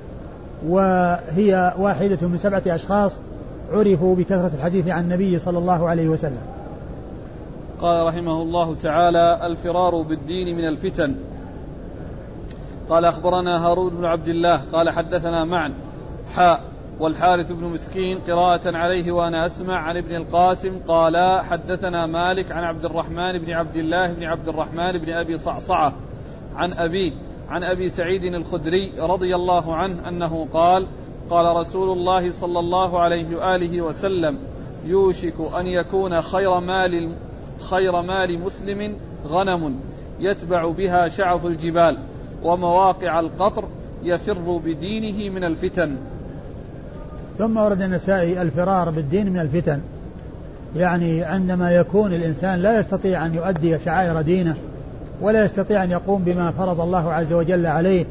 S2: وهي واحدة من سبعة أشخاص عرفوا بكثرة الحديث عن النبي صلى الله عليه وسلم.
S1: قال رحمه الله تعالى الفرار بالدين من الفتن. قال أخبرنا هارون بن عبد الله قال حدثنا معا حاء والحارث بن مسكين قراءة عليه وأنا أسمع عن ابن القاسم قال حدثنا مالك عن عبد الرحمن بن عبد الله بن عبد الرحمن بن أبي صعصعة عن أبيه عن أبي سعيد الخدري رضي الله عنه أنه قال قال رسول الله صلى الله عليه وآله وسلم يوشك أن يكون خير مال خير مال مسلم غنم يتبع بها شعف الجبال ومواقع القطر يفر بدينه من الفتن.
S2: ثم ورد النسائي الفرار بالدين من الفتن. يعني عندما يكون الإنسان لا يستطيع أن يؤدي شعائر دينه ولا يستطيع أن يقوم بما فرض الله عز وجل عليه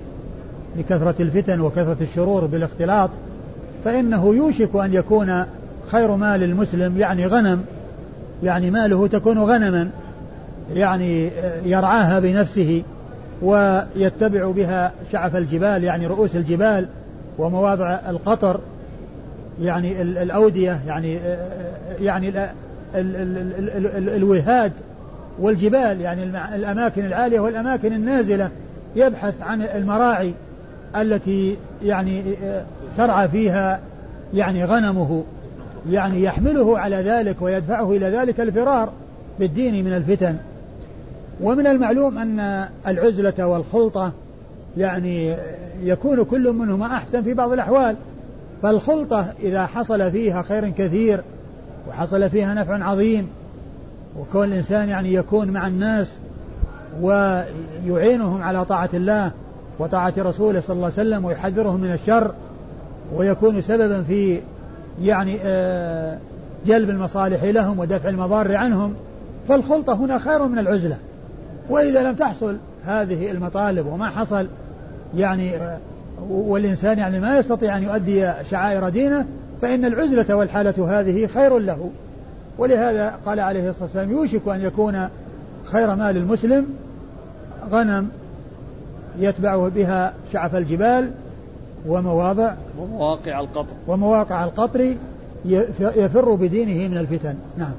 S2: لكثرة الفتن وكثرة الشرور بالاختلاط فإنه يوشك أن يكون خير مال المسلم يعني غنم يعني ماله تكون غنما يعني يرعاها بنفسه ويتبع بها شعف الجبال يعني رؤوس الجبال ومواضع القطر يعني الأودية يعني يعني الوهاد والجبال يعني الأماكن العالية والأماكن النازلة يبحث عن المراعي التي يعني ترعى فيها يعني غنمه. يعني يحمله على ذلك ويدفعه إلى ذلك الفرار بالدين من الفتن. ومن المعلوم أن العزلة والخلطة يعني يكون كل منهما أحسن في بعض الأحوال. فالخلطة إذا حصل فيها خير كثير وحصل فيها نفع عظيم وكون الإنسان يعني يكون مع الناس ويعينهم على طاعة الله وطاعة رسوله صلى الله عليه وسلم ويحذرهم من الشر ويكون سببا في يعني آه، جلب المصالح لهم ودفع المضار عنهم فالخلطة هنا خير من العزلة. وإذا لم تحصل هذه المطالب وما حصل يعني آه، والإنسان يعني ما يستطيع أن يؤدي شعائر دينه فإن العزلة والحالة هذه خير له. ولهذا قال عليه الصلاة والسلام يوشك أن يكون خير مال المسلم غنم يتبع بها شعف الجبال ومواضع
S1: ومواقع القطر.
S2: ومواقع القطر يفر بدينه من الفتن. نعم.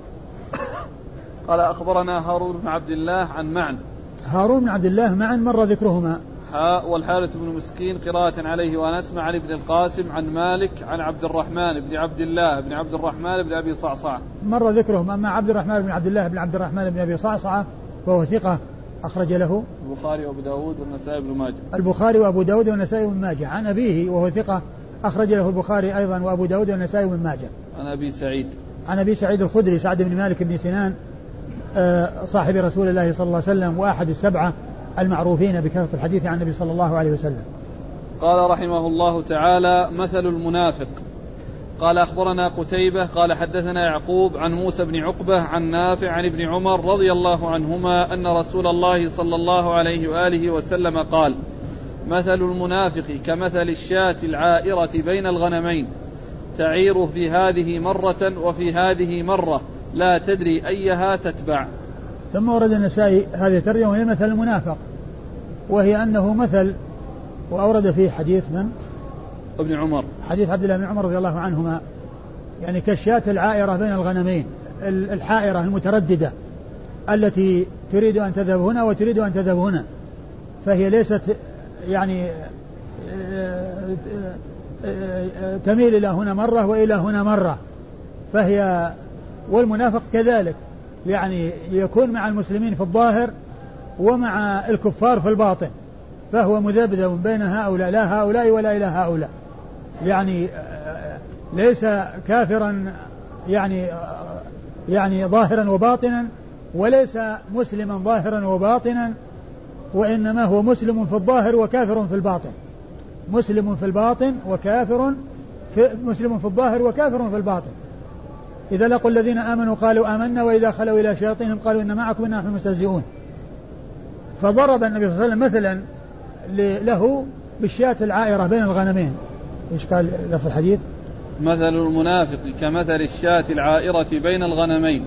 S1: قال أخبرنا هارون بن عبد الله عن معن.
S2: هارون بن عبد الله معا مر ذكرهما.
S1: حاء والحارث بن مسكين قراءة عليه وأنا أسمع عن ابن القاسم عن مالك عن عبد الرحمن بن عبد الله بن عبد الرحمن بن أبي صعصعة.
S2: مر ذكرهم أما عبد الرحمن بن عبد الله بن عبد الرحمن بن أبي صعصعة فهو ثقة. أخرج له
S1: البخاري وأبو داود والنسائي بن ماجه.
S2: البخاري وأبو داود والنسائي بن ماجه. عن أبيه وهو ثقة أخرج له البخاري أيضا وأبو داود والنسائي بن ماجه.
S1: عن أبي سعيد.
S2: عن أبي سعيد الخدري سعد بن مالك بن سنان آه، صاحب رسول الله صلى الله عليه وسلم وأحد السبعة المعروفين بكثرة الحديث عن النبي صلى الله عليه وسلم.
S1: قال رحمه الله تعالى مثل المنافق. قال أخبرنا قتيبة قال حدثنا يعقوب عن موسى بن عقبة عن نافع عن ابن عمر رضي الله عنهما أن رسول الله صلى الله عليه وآله وسلم قال مثل المنافق كمثل الشاة العائرة بين الغنمين تعير في هذه مرة وفي هذه مرة لا تدري أيها تتبع
S2: ثم ورد النسائي هذه الترجمة وهي مثل المنافق وهي أنه مثل وأورد فيه حديث من؟
S1: ابن عمر.
S2: حديث عبد الله بن عمر رضي الله عنهما يعني كالشاة العائرة بين الغنمين الحائرة المترددة التي تريد أن تذهب هنا وتريد أن تذهب هنا فهي ليست يعني تميل إلى هنا مرة وإلى هنا مرة فهي والمنافق كذلك يعني يكون مع المسلمين في الظاهر ومع الكفار في الباطن فهو مذبذب بين هؤلاء لا هؤلاء ولا إلى هؤلاء. يعني ليس كافرا يعني يعني ظاهرا وباطنا وليس مسلما ظاهرا وباطنا وإنما هو مسلم في الظاهر وكافر في الباطن. مسلم في الباطن وكافر في مسلم في الظاهر وكافر في الباطن. إذا لقوا الذين آمنوا قالوا آمنا وإذا خلوا إلى شياطينهم قالوا إن معكم إنا نحن مستهزئون فضرب النبي صلى الله عليه وسلم مثلا له بالشاة العائرة بين الغنمين. إيش قال لفظ الحديث؟
S1: مثل المنافق كمثل الشاة العائرة بين الغنمين.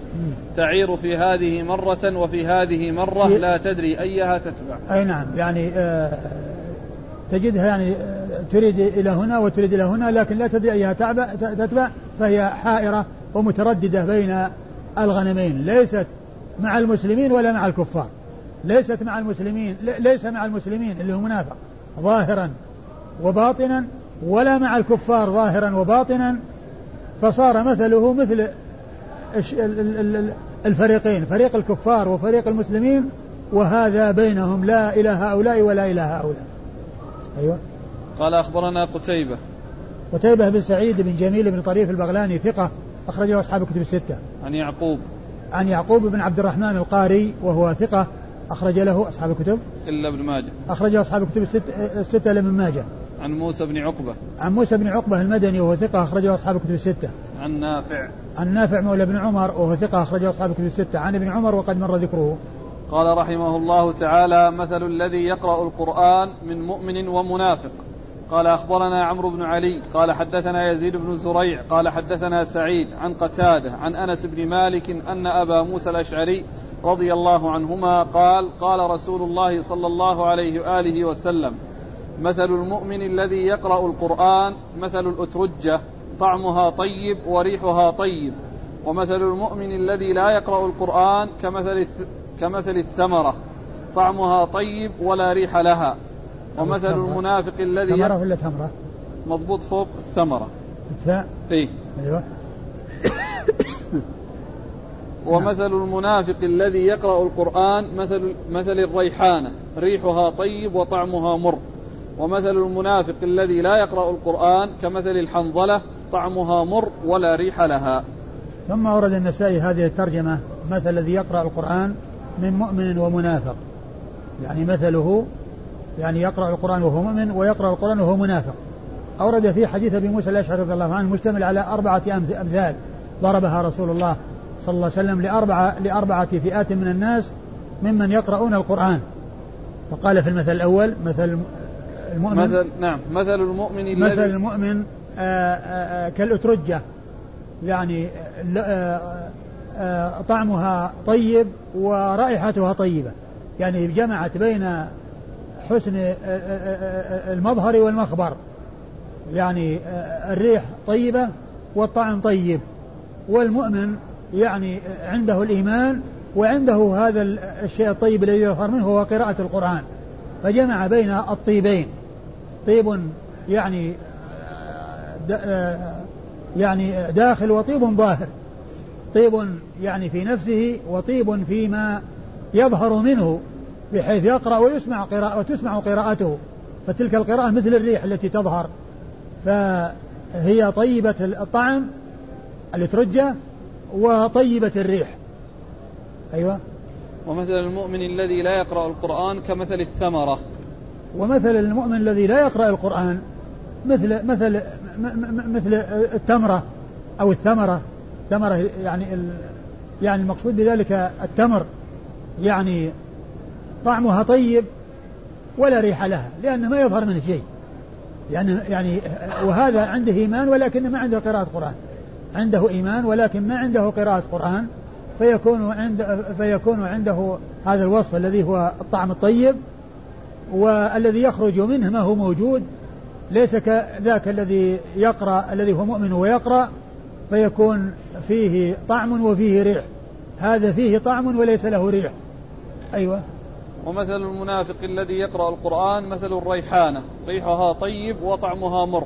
S1: تعير في هذه مرة وفي هذه مرة لا تدري أيها تتبع.
S2: أي نعم يعني آه تجدها يعني آه تريد إلى هنا وتريد إلى هنا لكن لا تدري أيها تتبع فهي حائرة ومترددة بين الغنمين. ليست مع المسلمين ولا مع الكفار. ليست مع المسلمين ليس مع المسلمين اللي هو منافق. ظاهرا وباطنا ولا مع الكفار ظاهرا وباطنا فصار مثله مثل الفريقين فريق الكفار وفريق المسلمين وهذا بينهم لا إلى هؤلاء ولا إلى هؤلاء. أيوة.
S1: قال أخبرنا قتيبة.
S2: قتيبة بن سعيد بن جميل بن طريف البغلاني ثقة أخرجه أصحاب الكتب الستة.
S1: عن يعقوب.
S2: عن يعقوب بن عبد الرحمن القاري وهو ثقة أخرج له أصحاب الكتب.
S1: إلا ابن ماجه.
S2: أخرج أصحاب الكتب الستة, الستة إلا ابن ماجه.
S1: عن موسى بن عقبة.
S2: عن موسى بن عقبة المدني وهو ثقة أخرجه أصحاب الكتب الستة.
S1: عن نافع.
S2: عن نافع مولى بن عمر وهو ثقة أخرجه أصحاب الكتب الستة. عن ابن عمر وقد مر ذكره.
S1: قال رحمه الله تعالى مثل الذي يقرأ القرآن من مؤمن ومنافق. قال أخبرنا عمرو بن علي. قال حدثنا يزيد بن زريع. قال حدثنا سعيد عن قتادة عن أنس بن مالك أن أبا موسى الأشعري رضي الله عنهما قال قال رسول الله صلى الله عليه وآله وسلم مثل المؤمن الذي يقرأ القرآن مثل الأترجة طعمها طيب وريحها طيب. ومثل المؤمن الذي لا يقرأ القرآن كمثل كمثل الثمرة. طعمها طيب ولا ريح لها. ومثل المنافق الذي
S2: ثمرة ولا تمرة؟
S1: مضبوط فوق الثمرة.
S2: الثاء
S1: إيه.
S2: أيوه.
S1: ومثل المنافق الذي يقرأ القرآن مثل مثل الريحانة. ريحها طيب وطعمها مر. ومثل المنافق الذي لا يقرأ القرآن كمثل الحنظلة طعمها مر ولا ريح لها.
S2: ثم ورد النسائي هذه الترجمة مثل الذي يقرأ القرآن من مؤمن ومنافق. يعني مثله يعني يقرأ القرآن وهو مؤمن ويقرأ القرآن وهو منافق. أورد في حديث أبي موسى الأشعري رضي الله عنه مشتمل على أربعة أمثال. ضربها رسول الله صلى الله عليه وسلم لأربعة, لأربعة فئات من الناس ممن يقرؤون القرآن. فقال في المثل الأول مثل المؤمن؟
S1: مثل نعم مثل المؤمن
S2: مثل المؤمن آآ آه، آآ آه، كالأترجة. يعني آآ آه، طعمها طيب ورائحتها طيبة. يعني جمعت بين حسن المظهر والمخبر. يعني الريح طيبة والطعم طيب. والمؤمن يعني عنده الإيمان وعنده هذا الشيء الطيب الذي يظهر منه هو قراءة القرآن. فجمع بين الطيبين. طيب يعني يعني داخل وطيب ظاهر. طيب يعني في نفسه وطيب فيما يظهر منه بحيث يقرأ ويسمع قراءة وتسمع قراءته. فتلك القراءة مثل الريح التي تظهر. فهي طيبة الطعم الاترجة وطيبة الريح. أيوة.
S1: ومثل المؤمن الذي لا يقرأ القرآن كمثل الثمرة.
S2: ومثل المؤمن الذي لا يقرأ القرآن مثل مثل مثل التمرة أو الثمرة. ثمرة يعني يعني المقصود بذلك التمر يعني طعمها طيب ولا ريح لها لأنه ما يظهر منه شيء. يعني يعني وهذا عنده إيمان ولكن ما عنده قراءة قرآن. عنده إيمان ولكن ما عنده قراءة قرآن فيكون عند فيكون عنده هذا الوصف الذي هو الطعم الطيب والذي يخرج منه ما هو موجود ليس كذاك الذي يقرأ الذي هو مؤمن ويقرأ فيكون فيه طعم وفيه ريح. هذا فيه طعم وليس له ريح. أيوة.
S1: ومثل المنافق الذي يقرأ القرآن مثل الريحانة. ريحها طيب وطعمها مر.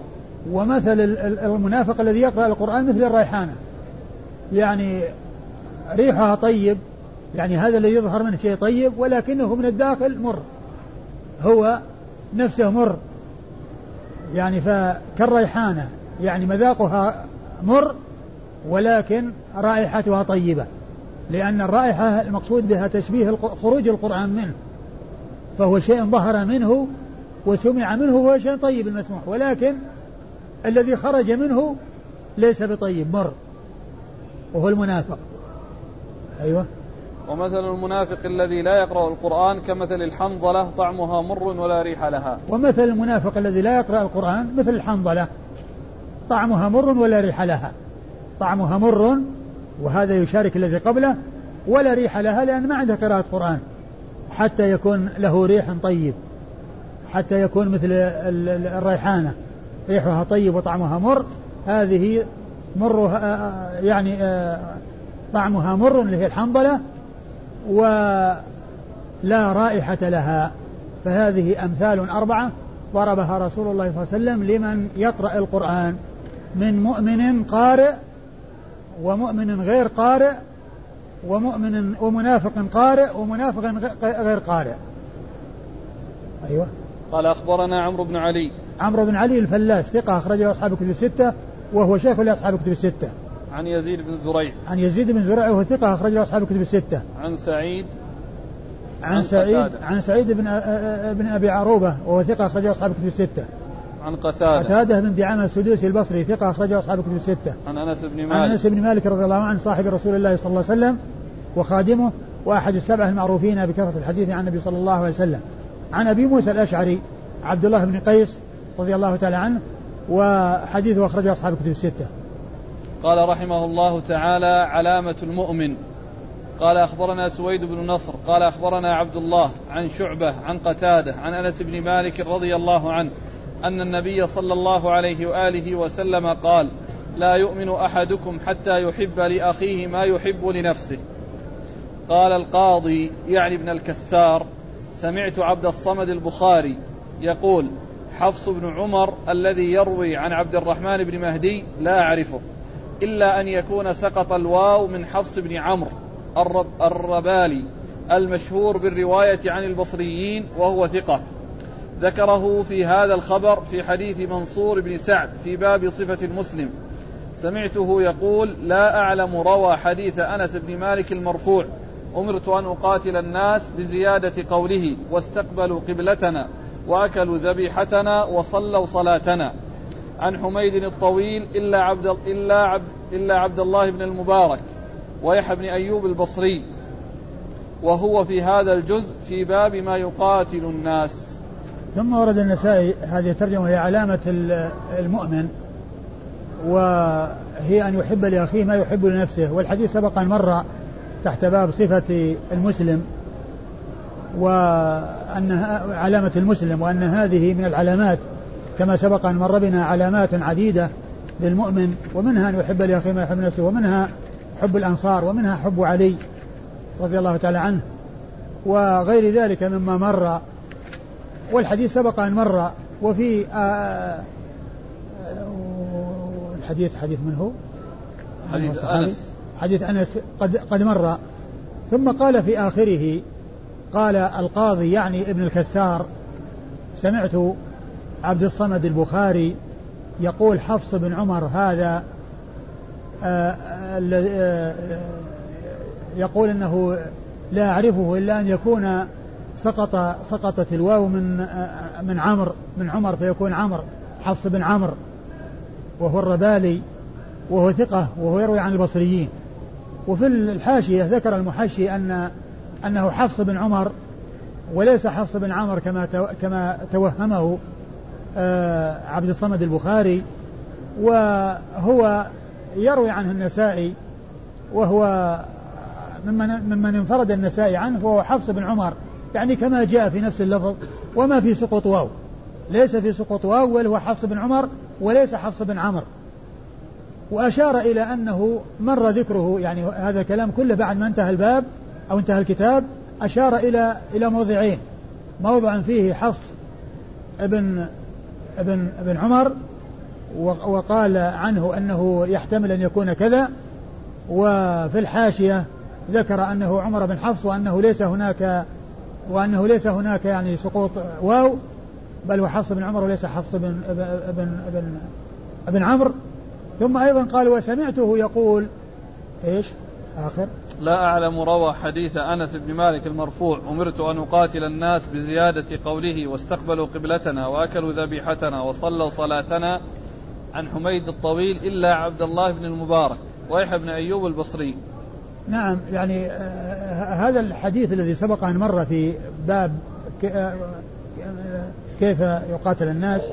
S2: ومثل المنافق الذي يقرأ القرآن مثل الريحانة. يعني ريحها طيب يعني هذا الذي يظهر منه شيء طيب ولكنه من الداخل مر. هو نفسه مر. يعني فكالريحانة يعني مذاقها مر ولكن رائحتها طيبة. لأن الرائحة المقصود بها تشبيه خروج القرآن منه. فهو شيء ظهر منه وسمع منه وهو شيء طيب المسموح. ولكن الذي خرج منه ليس بطيب مر. وهو المنافق. أيوة.
S1: ومثل المنافق الذي لا يقرأ القرآن كمثل الحنظلة طعمها مر ولا ريح لها.
S2: ومثل المنافق الذي لا يقرأ القرآن مثل الحنظلة طعمها مر ولا ريح لها. طعمها مر وهذا يشارك الذي قبله ولا ريح لها لأن ما عنده قراءة قرآن. حتى يكون له ريح طيب حتى يكون مثل الريحانة. ريحها طيب وطعمها مر هذه مرها يعني طعمها مر اللي هي الحنظلة ولا رائحة لها. فهذه أمثال أربعة ضربها رسول الله صلى الله عليه وسلم لمن يقرأ القرآن. من مؤمن قارئ ومؤمن غير قارئ ومؤمن ومنافق قارئ ومنافق غير قارئ. أيوة.
S1: قال أخبرنا عمرو بن علي.
S2: عمرو بن علي الفلاس ثقة أخرجه أصحاب الكتب الستة وهو شيخ لأصحاب الكتب الستة.
S1: عن يزيد بن زريع.
S2: عن يزيد بن زريع وهو ثقة أخرجه أصحاب الكتب الستة.
S1: عن سعيد
S2: عن, عن سعيد قتادة. عن سعيد بن بن أبي عروبة وهو ثقة أخرجه أصحاب الكتب الستة.
S1: عن قتادة.
S2: قتادة بن دعامة السدوسي البصري ثقة أخرجه أصحاب الكتب الستة.
S1: عن أنس بن مالك
S2: عن أنس بن مالك رضي الله عنه صاحب رسول الله صلى الله عليه وسلم وخادمه وأحد السبعة المعروفين بكثرة الحديث عن النبي صلى الله عليه وسلم. عن أبي موسى الأشعري عبد الله بن قيس رضي الله تعالى عنه وحديثه أخرجه أصحاب الكتب الستة.
S1: قال رحمه الله تعالى علامة المؤمن. قال أخبرنا سويد بن نصر قال أخبرنا عبد الله عن شعبة عن قتادة عن أنس بن مالك رضي الله عنه أن النبي صلى الله عليه وآله وسلم قال لا يؤمن أحدكم حتى يحب لأخيه ما يحب لنفسه. قال القاضي يعني ابن الكسار سمعت عبد الصمد البخاري يقول حفص بن عمر الذي يروي عن عبد الرحمن بن مهدي لا أعرفه. إلا أن يكون سقط الواو من حفص بن عمرو الرب الربالي المشهور بالرواية عن البصريين وهو ثقة. ذكره في هذا الخبر في حديث منصور بن سعد في باب صفة المسلم. سمعته يقول لا أعلم روى حديث أنس بن مالك المرفوع أمرت أن أقاتل الناس بزيادة قوله واستقبلوا قبلتنا وأكلوا ذبيحتنا وصلوا صلاتنا. عن حميد الطويل إلا عبد إلا عبد إلا عبد الله بن المبارك ويحيى بن أيوب البصري. وهو في هذا الجزء في باب ما يقاتل الناس.
S2: ثم ورد النسائي هذه الترجمة هي علامة المؤمن وهي أن يحب لأخيه ما يحب لنفسه. والحديث سبق أن مر تحت باب صفة المسلم وأنها علامة المسلم وأن هذه من العلامات كما سبق أن مر بنا علامات عديدة للمؤمن ومنها أن يحب لأخيه ما يحب نفسه ومنها حب الأنصار ومنها حب علي رضي الله تعالى عنه وغير ذلك مما مر. والحديث سبق أن مر وفي آه، آه، الحديث حديث من هو؟
S1: حديث أنس.
S2: حديث أنس قد قد مر. ثم قال في آخره قال القاضي يعني ابن الكسار سمعت عبد الصمد البخاري يقول حفص بن عمر هذا آه، آه، يقول إنه لا أعرفه إلا أن يكون سقط سقطت الواو من آه، من عمر من عمر فيكون عمر حفص بن عمر وهو الربالي وهو ثقة وهو يروي عن البصريين. وفي الحاشية ذكر المحشي أن أنه حفص بن عمر وليس حفص بن عمر كما كما توهمه آه، عبد الصمد البخاري وهو يروي عنه النسائي وهو ممن ممن انفرد النسائي عنه وهو حفص بن عمر. يعني كما جاء في نفس اللفظ وما في سقط واو. ليس في سقط واو بل هو حفص بن عمر وليس حفص بن عمر وأشار إلى أنه مر ذكره يعني هذا الكلام كله بعد ما انتهى الباب أو انتهى الكتاب أشار إلى إلى موضعين. موضع فيه حفص ابن أبن أبن عمر وقال عنه أنه يحتمل أن يكون كذا وفي الحاشية ذكر أنه عمر بن حفص وأنه ليس هناك وأنه ليس هناك يعني سقوط واو بل هو حفص بن عمر وليس حفص بن بن بن بن عمرو. ثم أيضا قال وسمعته يقول إيش؟ آخر.
S1: لا أعلم روى حديث أنس بن مالك المرفوع أمرت أن أقاتل الناس بزيادة قوله واستقبلوا قبلتنا وأكلوا ذبيحتنا وصلوا صلاتنا عن حميد الطويل إلا عبد الله بن المبارك ويحيى بن أيوب البصري.
S2: نعم يعني آه هذا الحديث الذي سبق أن مر في باب آه، كيف يقاتل الناس.